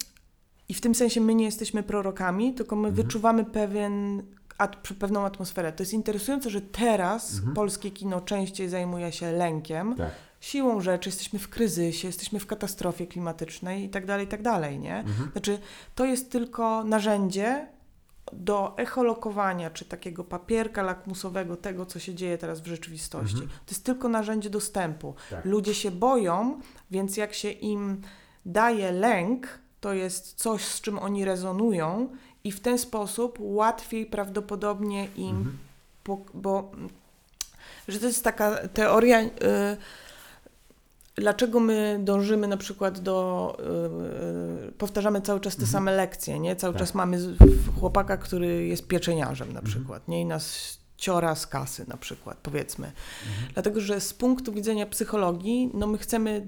i w tym sensie my nie jesteśmy prorokami, tylko my Mhm. wyczuwamy pewien, at, pewną atmosferę. To jest interesujące, że teraz Mhm. polskie kino częściej zajmuje się lękiem, Tak. siłą rzeczy, jesteśmy w kryzysie, jesteśmy w katastrofie klimatycznej i tak dalej, i tak dalej, nie? Mhm. Znaczy, to jest tylko narzędzie do echolokowania, czy takiego papierka lakmusowego tego, co się dzieje teraz w rzeczywistości. Mhm. To jest tylko narzędzie dostępu. Tak. Ludzie się boją, więc jak się im daje lęk, to jest coś, z czym oni rezonują i w ten sposób łatwiej prawdopodobnie im, Mhm. po, bo że to jest taka teoria, y, dlaczego my dążymy na przykład do, y, y, powtarzamy cały czas te Mhm. same lekcje, nie? Cały Tak. czas mamy chłopaka, który jest pieczeniarzem na Mhm. przykład, nie? I nas ciora z kasy na przykład, powiedzmy. Mhm. Dlatego, że z punktu widzenia psychologii, no my chcemy,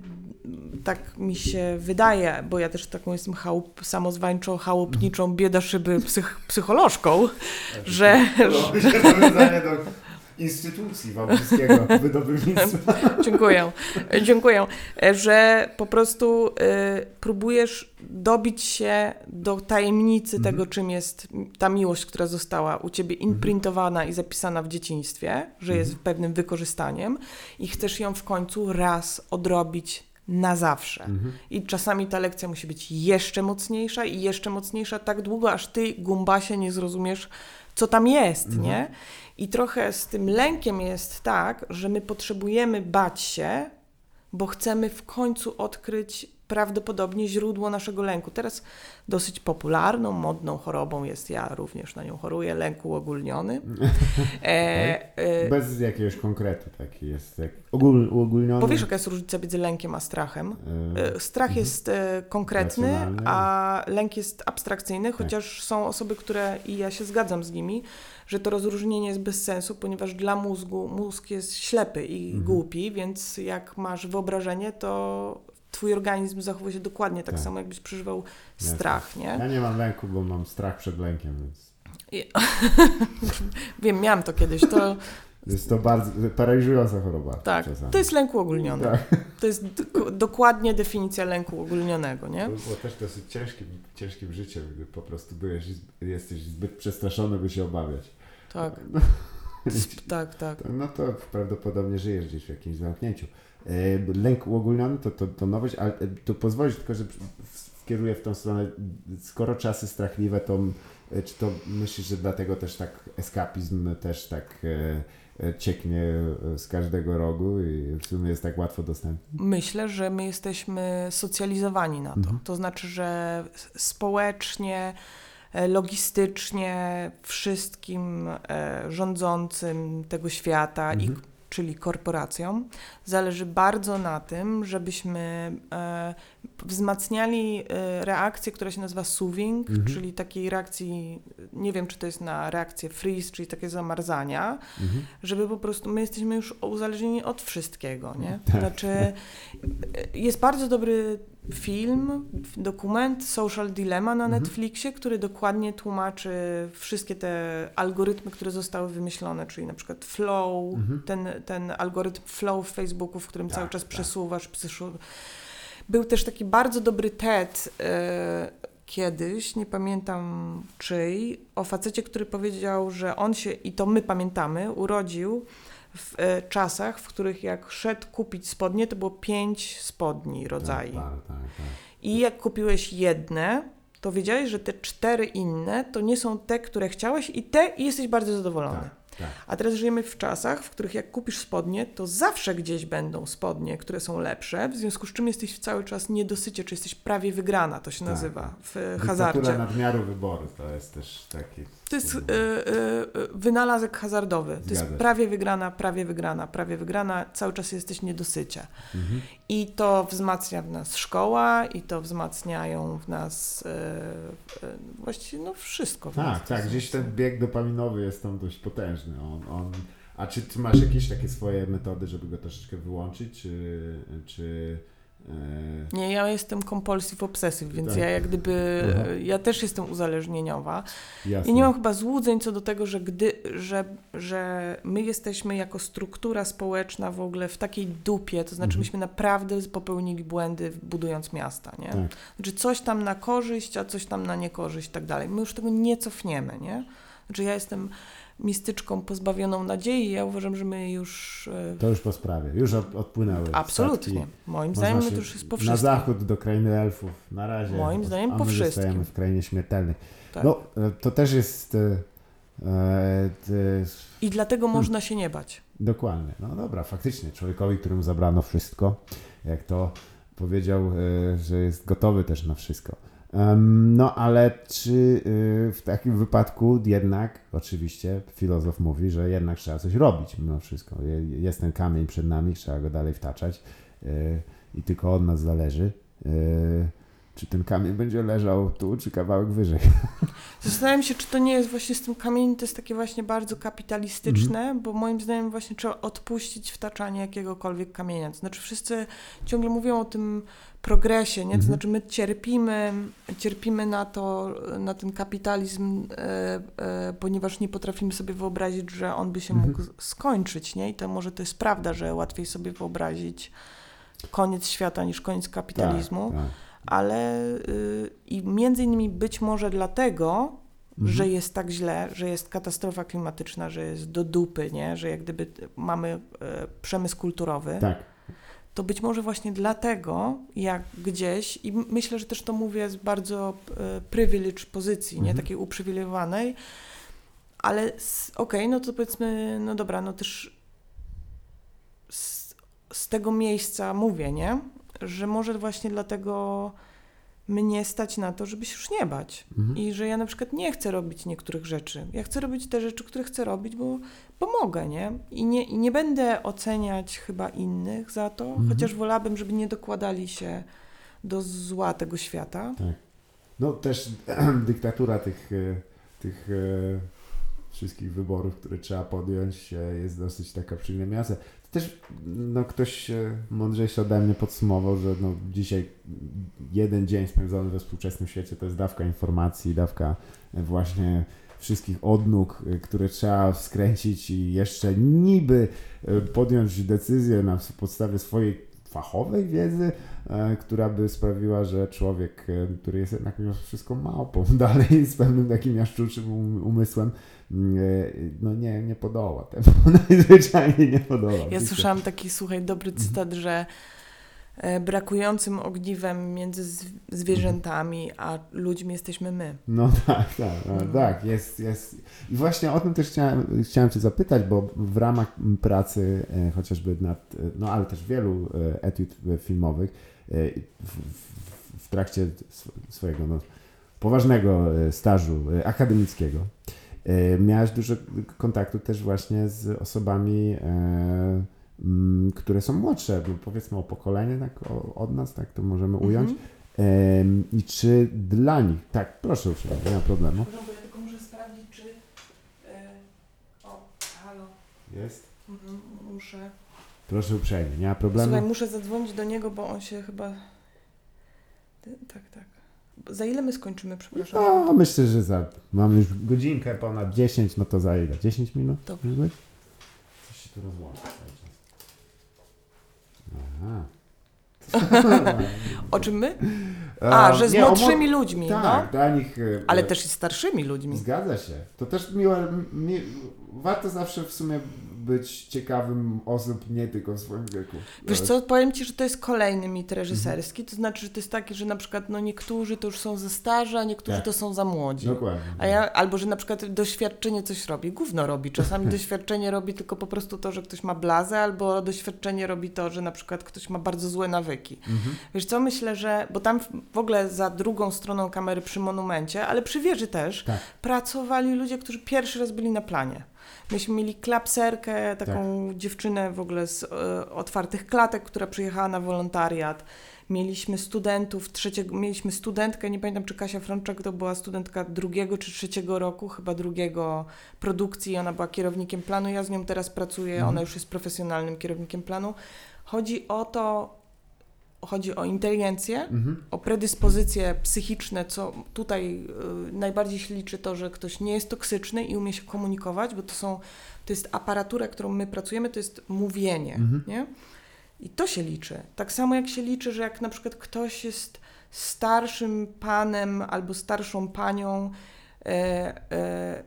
tak mi się wydaje, bo ja też taką jestem chałup, samozwańczą, chałupniczą, bieda szyby psych, psycholożką, że, do instytucji wałbrzyskiego wydobywnictwa. Dziękuję. Dziękuję, że po prostu y, próbujesz dobić się do tajemnicy Mhm. tego, czym jest ta miłość, która została u ciebie imprintowana i zapisana w dzieciństwie, że jest Mhm. pewnym wykorzystaniem i chcesz ją w końcu raz odrobić na zawsze. Mhm. I czasami ta lekcja musi być jeszcze mocniejsza i jeszcze mocniejsza tak długo, aż ty, gumbasie, nie zrozumiesz, co tam jest, Mhm. nie? I trochę z tym lękiem jest tak, że my potrzebujemy bać się, bo chcemy w końcu odkryć prawdopodobnie źródło naszego lęku. Teraz dosyć popularną, modną chorobą jest, ja również na nią choruję, lęk uogólniony. E, e, Bez jakiegoś konkretu taki jest, jak ogól, uogólniony. bo wiesz, jaka jest różnica między lękiem a strachem? e, E, Strach jest e, konkretny, a lęk jest abstrakcyjny, chociaż są osoby, które, i ja się zgadzam z nimi, że to rozróżnienie jest bez sensu, ponieważ dla mózgu mózg jest ślepy i Mhm. głupi, więc jak masz wyobrażenie, to twój organizm zachowuje się dokładnie tak, Tak. samo, jakbyś przeżywał Jasne. strach, nie? Ja nie mam lęku, bo mam strach przed lękiem, więc I- Wiem, miałam to kiedyś, to jest to bardzo paraliżująca choroba. tak, czasami. to jest lęk uogólniony. Tak. To jest dokładnie definicja lęku uogólnionego, nie? To było też dosyć ciężkim, ciężkim życiem, gdy po prostu byłeś, jesteś zbyt przestraszony, by się obawiać. Tak, tak, tak. No to prawdopodobnie żyjesz gdzieś w jakimś zamknięciu. E, Lęk uogólniony to, to, to nowość, ale e, to pozwolisz tylko, że skieruję w tą stronę, skoro czasy strachliwe, to e, czy to myślisz, że dlatego też tak eskapizm też tak cieknie z każdego rogu i w sumie jest tak łatwo dostępny? Myślę, że my jesteśmy socjalizowani na to. Mhm. To znaczy, że społecznie, logistycznie, wszystkim rządzącym tego świata, i, Mhm. Czyli korporacjom, zależy bardzo na tym, żebyśmy e, wzmacniali e, reakcję, która się nazywa soothing, Mhm. czyli takiej reakcji, nie wiem, czy to jest na reakcję freeze, czyli takie zamarzania, Mhm. żeby po prostu my jesteśmy już uzależnieni od wszystkiego, nie? Tak. Znaczy e, jest bardzo dobry film, dokument Social Dilemma na Mhm. Netflixie, który dokładnie tłumaczy wszystkie te algorytmy, które zostały wymyślone, czyli na przykład flow, Mhm. ten, ten algorytm flow w Facebooku, w którym Tak, cały czas tak. przesuwasz, przesu... Był też taki bardzo dobry TED e, kiedyś, nie pamiętam czyj, o facecie, który powiedział, że on się, i to my pamiętamy, urodził w e, czasach, w których jak szedł kupić spodnie, to było pięć spodni. Tak, tak, tak, tak. I jak kupiłeś jedne, to wiedziałeś, że te cztery inne to nie są te, które chciałeś i te i jesteś bardzo zadowolony. Tak, tak. A teraz żyjemy w czasach, w których jak kupisz spodnie, to zawsze gdzieś będą spodnie, które są lepsze, w związku z czym jesteś cały czas niedosycie, czy jesteś prawie wygrana, to się Tak. nazywa w Dyktatura hazardzie. nadmiaru wyboru to jest też taki... To jest y, y, y, wynalazek hazardowy. To jest Zgadza się. prawie wygrana, prawie wygrana, prawie wygrana. Cały czas jesteś niedosycie. Mhm. I to wzmacnia w nas szkoła, i to wzmacniają w nas y, y, właściwie no wszystko. w Tak, tak, gdzieś ten bieg dopaminowy jest tam dość potężny. On, on, a czy ty masz jakieś takie swoje metody, żeby go troszeczkę wyłączyć, czy... czy e, Nie, ja jestem compulsive obsessive, więc Tak. ja jak gdyby, Mhm. ja też jestem uzależnieniowa. jasne. I nie mam chyba złudzeń co do tego, że, gdy, że, że my jesteśmy jako struktura społeczna w ogóle w takiej dupie, to znaczy Mhm. myśmy naprawdę popełnili błędy budując miasta, nie? Tak. Znaczy coś tam na korzyść, a coś tam na niekorzyść i tak dalej. My już tego nie cofniemy, nie? Znaczy ja jestem mistyczką pozbawioną nadziei, ja uważam, że my już... e, To już po sprawie, już od, odpłynęły Absolutnie. statki. Moim zdaniem to już jest po Na wszystkim. zachód do krainy elfów, na razie. Moim zdaniem po wszystkim. w krainie śmiertelnej. Tak. No, e, to też jest... e, e, I dlatego Hmm. można się nie bać. Dokładnie. No dobra, faktycznie. Człowiekowi, któremu zabrano wszystko, jak to powiedział, e, że jest gotowy też na wszystko. No ale czy e, w takim wypadku jednak, oczywiście, filozof mówi, że jednak trzeba coś robić mimo wszystko. Je- Jest ten kamień przed nami, trzeba go dalej wtaczać e, i tylko od nas zależy. e, Czy ten kamień będzie leżał tu, czy kawałek wyżej? Zastanawiam się, czy to nie jest właśnie z tym kamieniem, to jest takie właśnie bardzo kapitalistyczne, Mhm. bo moim zdaniem właśnie trzeba odpuścić wtaczanie jakiegokolwiek kamienia. To znaczy wszyscy ciągle mówią o tym progresie, nie? To Mhm. znaczy my cierpimy, cierpimy na to, na ten kapitalizm, e, e, ponieważ nie potrafimy sobie wyobrazić, że on by się Mhm. mógł skończyć, nie? I to może to jest prawda, że łatwiej sobie wyobrazić koniec świata niż koniec kapitalizmu Tak, tak. ale y, i między innymi być może dlatego, Mhm. że jest tak źle, że jest katastrofa klimatyczna, że jest do dupy, nie? że jak gdyby mamy e, przemysł kulturowy, tak. To być może właśnie dlatego, jak gdzieś, i myślę, że też to mówię z bardzo e, privilege pozycji, nie? Mhm. takiej uprzywilejowanej, ale okej, no to powiedzmy, no dobra, no też z, z tego miejsca mówię, nie? Że może właśnie dlatego mnie stać na to, żeby się już nie bać. Mhm. I że ja na przykład nie chcę robić niektórych rzeczy. Ja chcę robić te rzeczy, które chcę robić, bo, bo mogę, nie? I, nie? I nie będę oceniać chyba innych za to, Mhm. chociaż wolałabym, żeby nie dokładali się do zła tego świata. No też dyktatura tych, e, tych e, wszystkich wyborów, które trzeba podjąć e, jest dosyć taka przygnębiająca. Też no, ktoś mądrzejszy ode mnie podsumował, że no, dzisiaj jeden dzień spędzony we współczesnym świecie to jest dawka informacji, dawka właśnie wszystkich odnóg, które trzeba skręcić i jeszcze niby e, podjąć decyzję na podstawie swojej fachowej wiedzy, e, która by sprawiła, że człowiek, e, który jest jednak mimo wszystko małpą, dalej z pewnym takim jaszczuczym um- umysłem, no nie, nie podoła temu. Najzwyczajniej nie podoła. Ja słyszałam taki, słuchaj, dobry Mhm. cytat, że e, brakującym ogniwem między zw- zwierzętami a ludźmi jesteśmy my. No tak, tak, no, Mhm. tak, jest, jest. I właśnie o tym też chciałem, chciałem Cię zapytać, bo w ramach pracy e, chociażby nad, e, no ale też wielu etiud filmowych w, w, w trakcie sw- swojego no, poważnego stażu akademickiego miałeś dużo kontaktu też właśnie z osobami, e, które są młodsze, no powiedzmy o pokolenie tak, od nas, tak to możemy ująć. Mhm. Em, I czy dla nich, tak, proszę uprzejmie, nie ma problemu. Bo ja tylko muszę sprawdzić, czy... e, o, halo, Jest? mhm, muszę... Proszę uprzejmie, nie ma problemu. Słuchaj, muszę zadzwonić do niego, bo on się chyba... Tak, tak. Za ile my skończymy, przepraszam? No, myślę, że za, mamy już godzinkę ponad 10, no to za ile? 10 minut? Dobrze. Może być? Coś się tu rozłącza cały czas. Aha. O czym my? A, że z nie, młodszymi młod- ludźmi, Tak, no. dla nich... e, Ale e, też i starszymi ludźmi. Zgadza się. To też miłe, mi, warto zawsze w sumie być ciekawym osób nie tylko w swoim wieku. Wiesz co, powiem Ci, że to jest kolejny mit reżyserski, Mhm. to znaczy, że to jest takie, że na przykład no niektórzy to już są za starzy, a niektórzy Tak. to są za młodzi. Dokładnie. A ja, albo że na przykład doświadczenie coś robi, gówno robi. Czasami doświadczenie robi tylko po prostu to, że ktoś ma blazę, albo doświadczenie robi to, że na przykład ktoś ma bardzo złe nawyki. Mhm. Wiesz co, myślę, że, bo tam w- w ogóle za drugą stroną kamery przy monumencie, ale przy wieży też, Tak. pracowali ludzie, którzy pierwszy raz byli na planie. Myśmy mieli klapserkę, taką Tak. dziewczynę w ogóle z e, otwartych klatek, która przyjechała na wolontariat. Mieliśmy studentów trzeciego, mieliśmy studentkę, nie pamiętam czy Kasia Frączak to była studentka drugiego czy trzeciego roku, chyba drugiego produkcji, ona była kierownikiem planu, ja z nią teraz pracuję, Mhm. ona już jest profesjonalnym kierownikiem planu. Chodzi o to, chodzi o inteligencję, Mhm. o predyspozycje psychiczne, co tutaj y, najbardziej się liczy to, że ktoś nie jest toksyczny i umie się komunikować, bo to są, to jest aparatura, którą my pracujemy, to jest mówienie, Mhm. nie? I to się liczy. Tak samo jak się liczy, że jak na przykład ktoś jest starszym panem albo starszą panią e, e,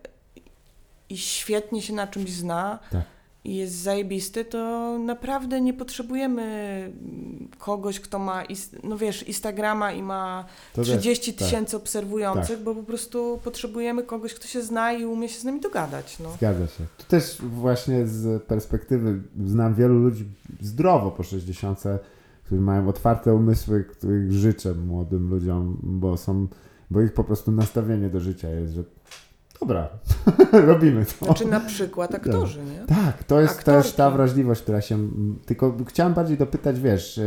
i świetnie się na czymś zna Tak. I jest zajebisty, to naprawdę nie potrzebujemy mm, kogoś, kto ma, no wiesz, Instagrama i ma To też- 30 tak. tysięcy obserwujących, bo po prostu potrzebujemy kogoś, kto się zna i umie się z nami dogadać. No. Zgadza się. Tu też właśnie z perspektywy znam wielu ludzi zdrowo po 60, którzy mają otwarte umysły, których życzę młodym ludziom, bo są, bo ich po prostu nastawienie do życia jest, że dobra, robimy to. Znaczy na przykład aktorzy, nie? Tak, to jest, to jest ta Aktorki. wrażliwość, która się. Tylko chciałem bardziej dopytać, wiesz,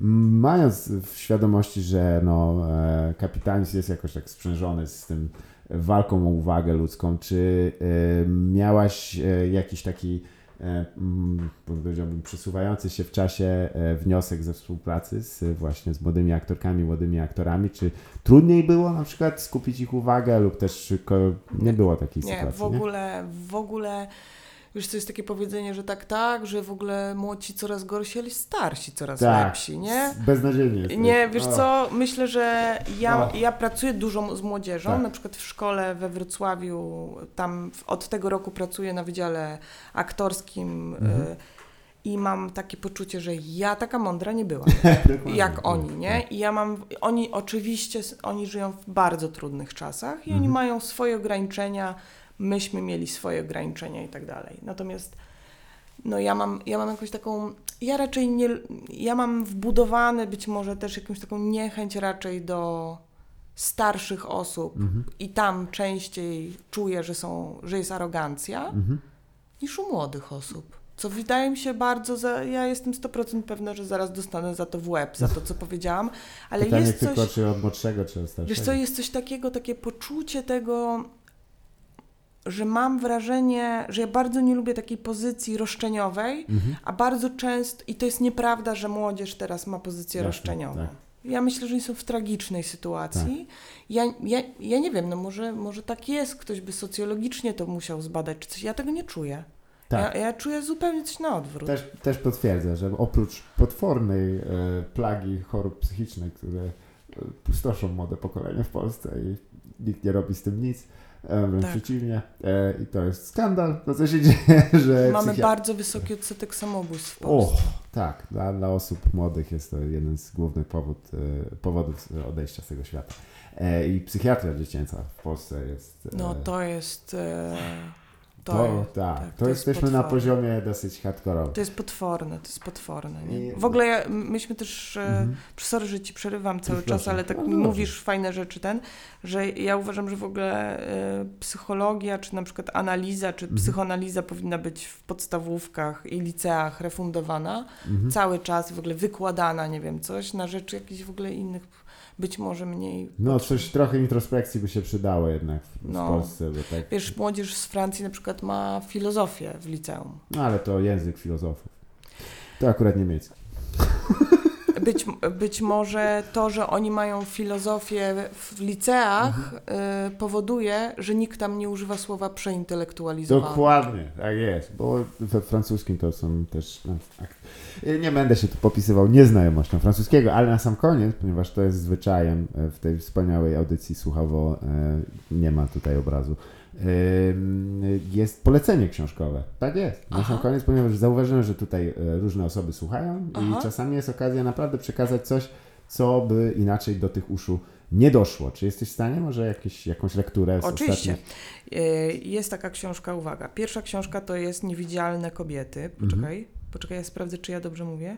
m, mając w świadomości, że no, e, kapitanizm jest jakoś tak sprzężony z tym walką o uwagę ludzką, czy e, miałaś e, jakiś taki, powiedziałbym, przesuwający się w czasie e, wniosek ze współpracy z właśnie z młodymi aktorkami, młodymi aktorami? Czy trudniej było na przykład skupić ich uwagę, lub też nie było takiej Nie, sytuacji? w ogóle, w ogóle, wiesz, to jest takie powiedzenie, że tak, tak, że w ogóle młodsi coraz gorsi, ale starsi coraz Tak, lepsi, nie? Beznadziejnie jest. Nie, wiesz O. co, myślę, że ja, O. ja pracuję dużo z młodzieżą, Tak. na przykład w szkole we Wrocławiu, tam od tego roku pracuję na wydziale aktorskim Mhm. y, i mam takie poczucie, że ja taka mądra nie byłam, jak oni, nie? I ja mam, oni oczywiście, oni żyją w bardzo trudnych czasach i oni Mhm. mają swoje ograniczenia, myśmy mieli swoje ograniczenia i tak dalej. Natomiast no ja mam, ja mam jakąś taką, ja raczej nie, ja mam wbudowane być może też jakąś taką niechęć raczej do starszych osób Mhm. i tam częściej czuję, że są, że jest arogancja, Mhm. niż u młodych osób. Co wydaje mi się bardzo, za, ja jestem 100% pewna, że zaraz dostanę za to w łeb, za to, co powiedziałam, ale Pytanie jest tylko, coś, czy od młodszego, czy od starszego. wiesz co, jest coś takiego, takie poczucie tego, że mam wrażenie, że ja bardzo nie lubię takiej pozycji roszczeniowej, Mhm. a bardzo często, i to jest nieprawda, że młodzież teraz ma pozycję Jasne, roszczeniową. tak. Ja myślę, że oni są w tragicznej sytuacji. Ja, ja, ja nie wiem, no może, może tak jest, ktoś by socjologicznie to musiał zbadać, czy coś. Ja tego nie czuję. Tak. Ja, ja czuję zupełnie coś na odwrót. Też, też potwierdzę, że oprócz potwornej e, plagi chorób psychicznych, które pustoszą młode pokolenie w Polsce i nikt nie robi z tym nic, wręcz Tak. przeciwnie. E, I to jest skandal, to co się dzieje, że Mamy bardzo wysoki odsetek samobójstw w Polsce. tak, dla, dla osób młodych jest to jeden z głównych powód, e, powodów odejścia z tego świata. E, I psychiatria dziecięca w Polsce jest... e, No to jest... To, to, tak, tak, to, to jest jesteśmy na potworne. poziomie dosyć hardkorowy. to jest potworne, to jest potworne. Nie? W ogóle ja, myśmy też... E, Mhm. Sorry, że ci przerywam cały Proszę. czas, ale tak No, mi dobrze. mówisz fajne rzeczy ten, że ja uważam, że w ogóle e, psychologia, czy na przykład analiza, czy Mhm. psychoanaliza powinna być w podstawówkach i liceach refundowana Mhm. cały czas, w ogóle wykładana, nie wiem, coś na rzecz jakichś w ogóle innych, być może mniej. No coś trochę introspekcji by się przydało jednak w, w No. Polsce, bo tak... Wiesz, młodzież z Francji na przykład ma filozofię w liceum. No ale to język filozofów. To akurat niemiecki. Być, być może to, że oni mają filozofię w liceach, Mhm. y, powoduje, że nikt tam nie używa słowa przeintelektualizowany. Dokładnie, tak jest, bo we francuskim to są też... No, tak. Nie będę się tu popisywał nieznajomością francuskiego, ale na sam koniec, ponieważ to jest zwyczajem e, w tej wspaniałej audycji słuchowo, e, nie ma tutaj obrazu, jest polecenie książkowe. Tak jest. Na sam koniec, ponieważ zauważyłem, że tutaj e, różne osoby słuchają Aha. i czasami jest okazja naprawdę przekazać coś, co by inaczej do tych uszu nie doszło. Czy jesteś w stanie może jakieś, jakąś lekturę z Oczywiście. ostatnich... Y, Jest taka książka, uwaga. Pierwsza książka to jest Niewidzialne kobiety. Poczekaj, poczekaj, ja sprawdzę, czy ja dobrze mówię.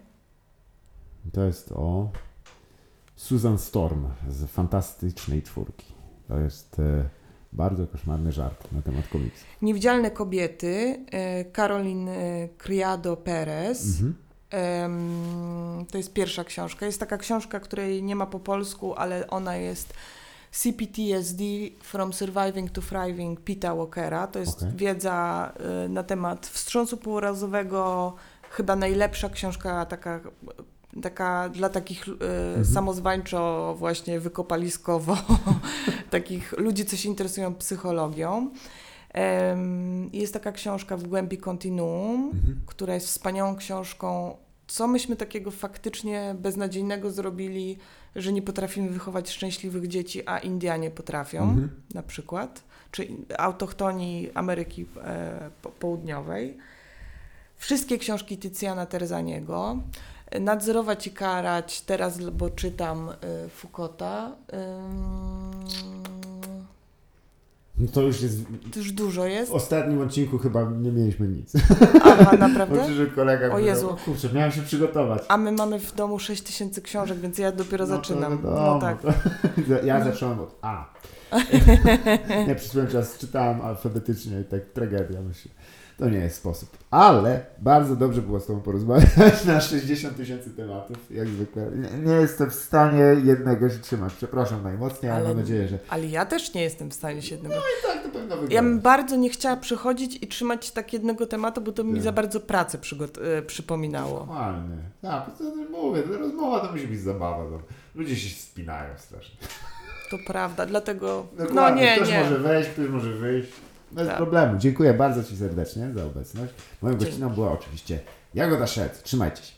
To jest o Susan Storm z Fantastycznej Czwórki. To jest e, bardzo koszmarny żart na temat komiksu. Niewidzialne kobiety, y, Caroline y, Criado Perez. Mhm. To jest pierwsza książka. Jest taka książka, której nie ma po polsku, ale ona jest CPTSD From Surviving to Thriving Pita Walkera. To jest Okej. wiedza y, na temat wstrząsu półrazowego. Chyba najlepsza książka taka, taka dla takich y, samozwańczo właśnie wykopaliskowo takich ludzi, co się interesują psychologią. Jest taka książka w głębi kontinuum, Mhm. która jest wspaniałą książką. Co myśmy takiego faktycznie beznadziejnego zrobili, że nie potrafimy wychować szczęśliwych dzieci, a Indianie potrafią, Mhm. na przykład, czy autochtoni Ameryki e, po- Południowej. Wszystkie książki Tycjana Terzaniego. Nadzorować i karać, teraz, bo czytam e, Foucaulta. Ym, No to już jest. to już dużo jest. W ostatnim odcinku chyba nie mieliśmy nic. Aha, Bo naprawdę? przyszedł kolega. O powiedział, Jezu. O kurczę, miałem się przygotować. A my mamy w domu 6 tysięcy książek, więc ja dopiero No to zaczynam. wiadomo, No tak. to- Ja zacząłem od A. nie, przez pewien czas czytałem alfabetycznie i tak tragedia myślę. To nie jest sposób. Ale bardzo dobrze było z Tobą porozmawiać na 60 tysięcy tematów, jak zwykle. Nie, nie jestem w stanie jednego się trzymać. Przepraszam najmocniej, ale, Ale- mam nadzieję, że Ale ja też nie jestem w stanie się jednego. tak to powinno wyglądać. Ja bym bardzo nie chciała przychodzić i trzymać tak jednego tematu, bo to mi Tak. za bardzo pracę przygot- e, przypominało. Normalnie. Tak, to, mówię, to rozmowa to musi być zabawa. To. Ludzie się spinają strasznie. To prawda, dlatego. No Dokładnie. nie, ktoś nie. może wejść, ktoś może wyjść. Bez Tak. problemu. Dziękuję bardzo Ci serdecznie za obecność. Moją gościną była oczywiście Jagoda Szec. Trzymajcie się.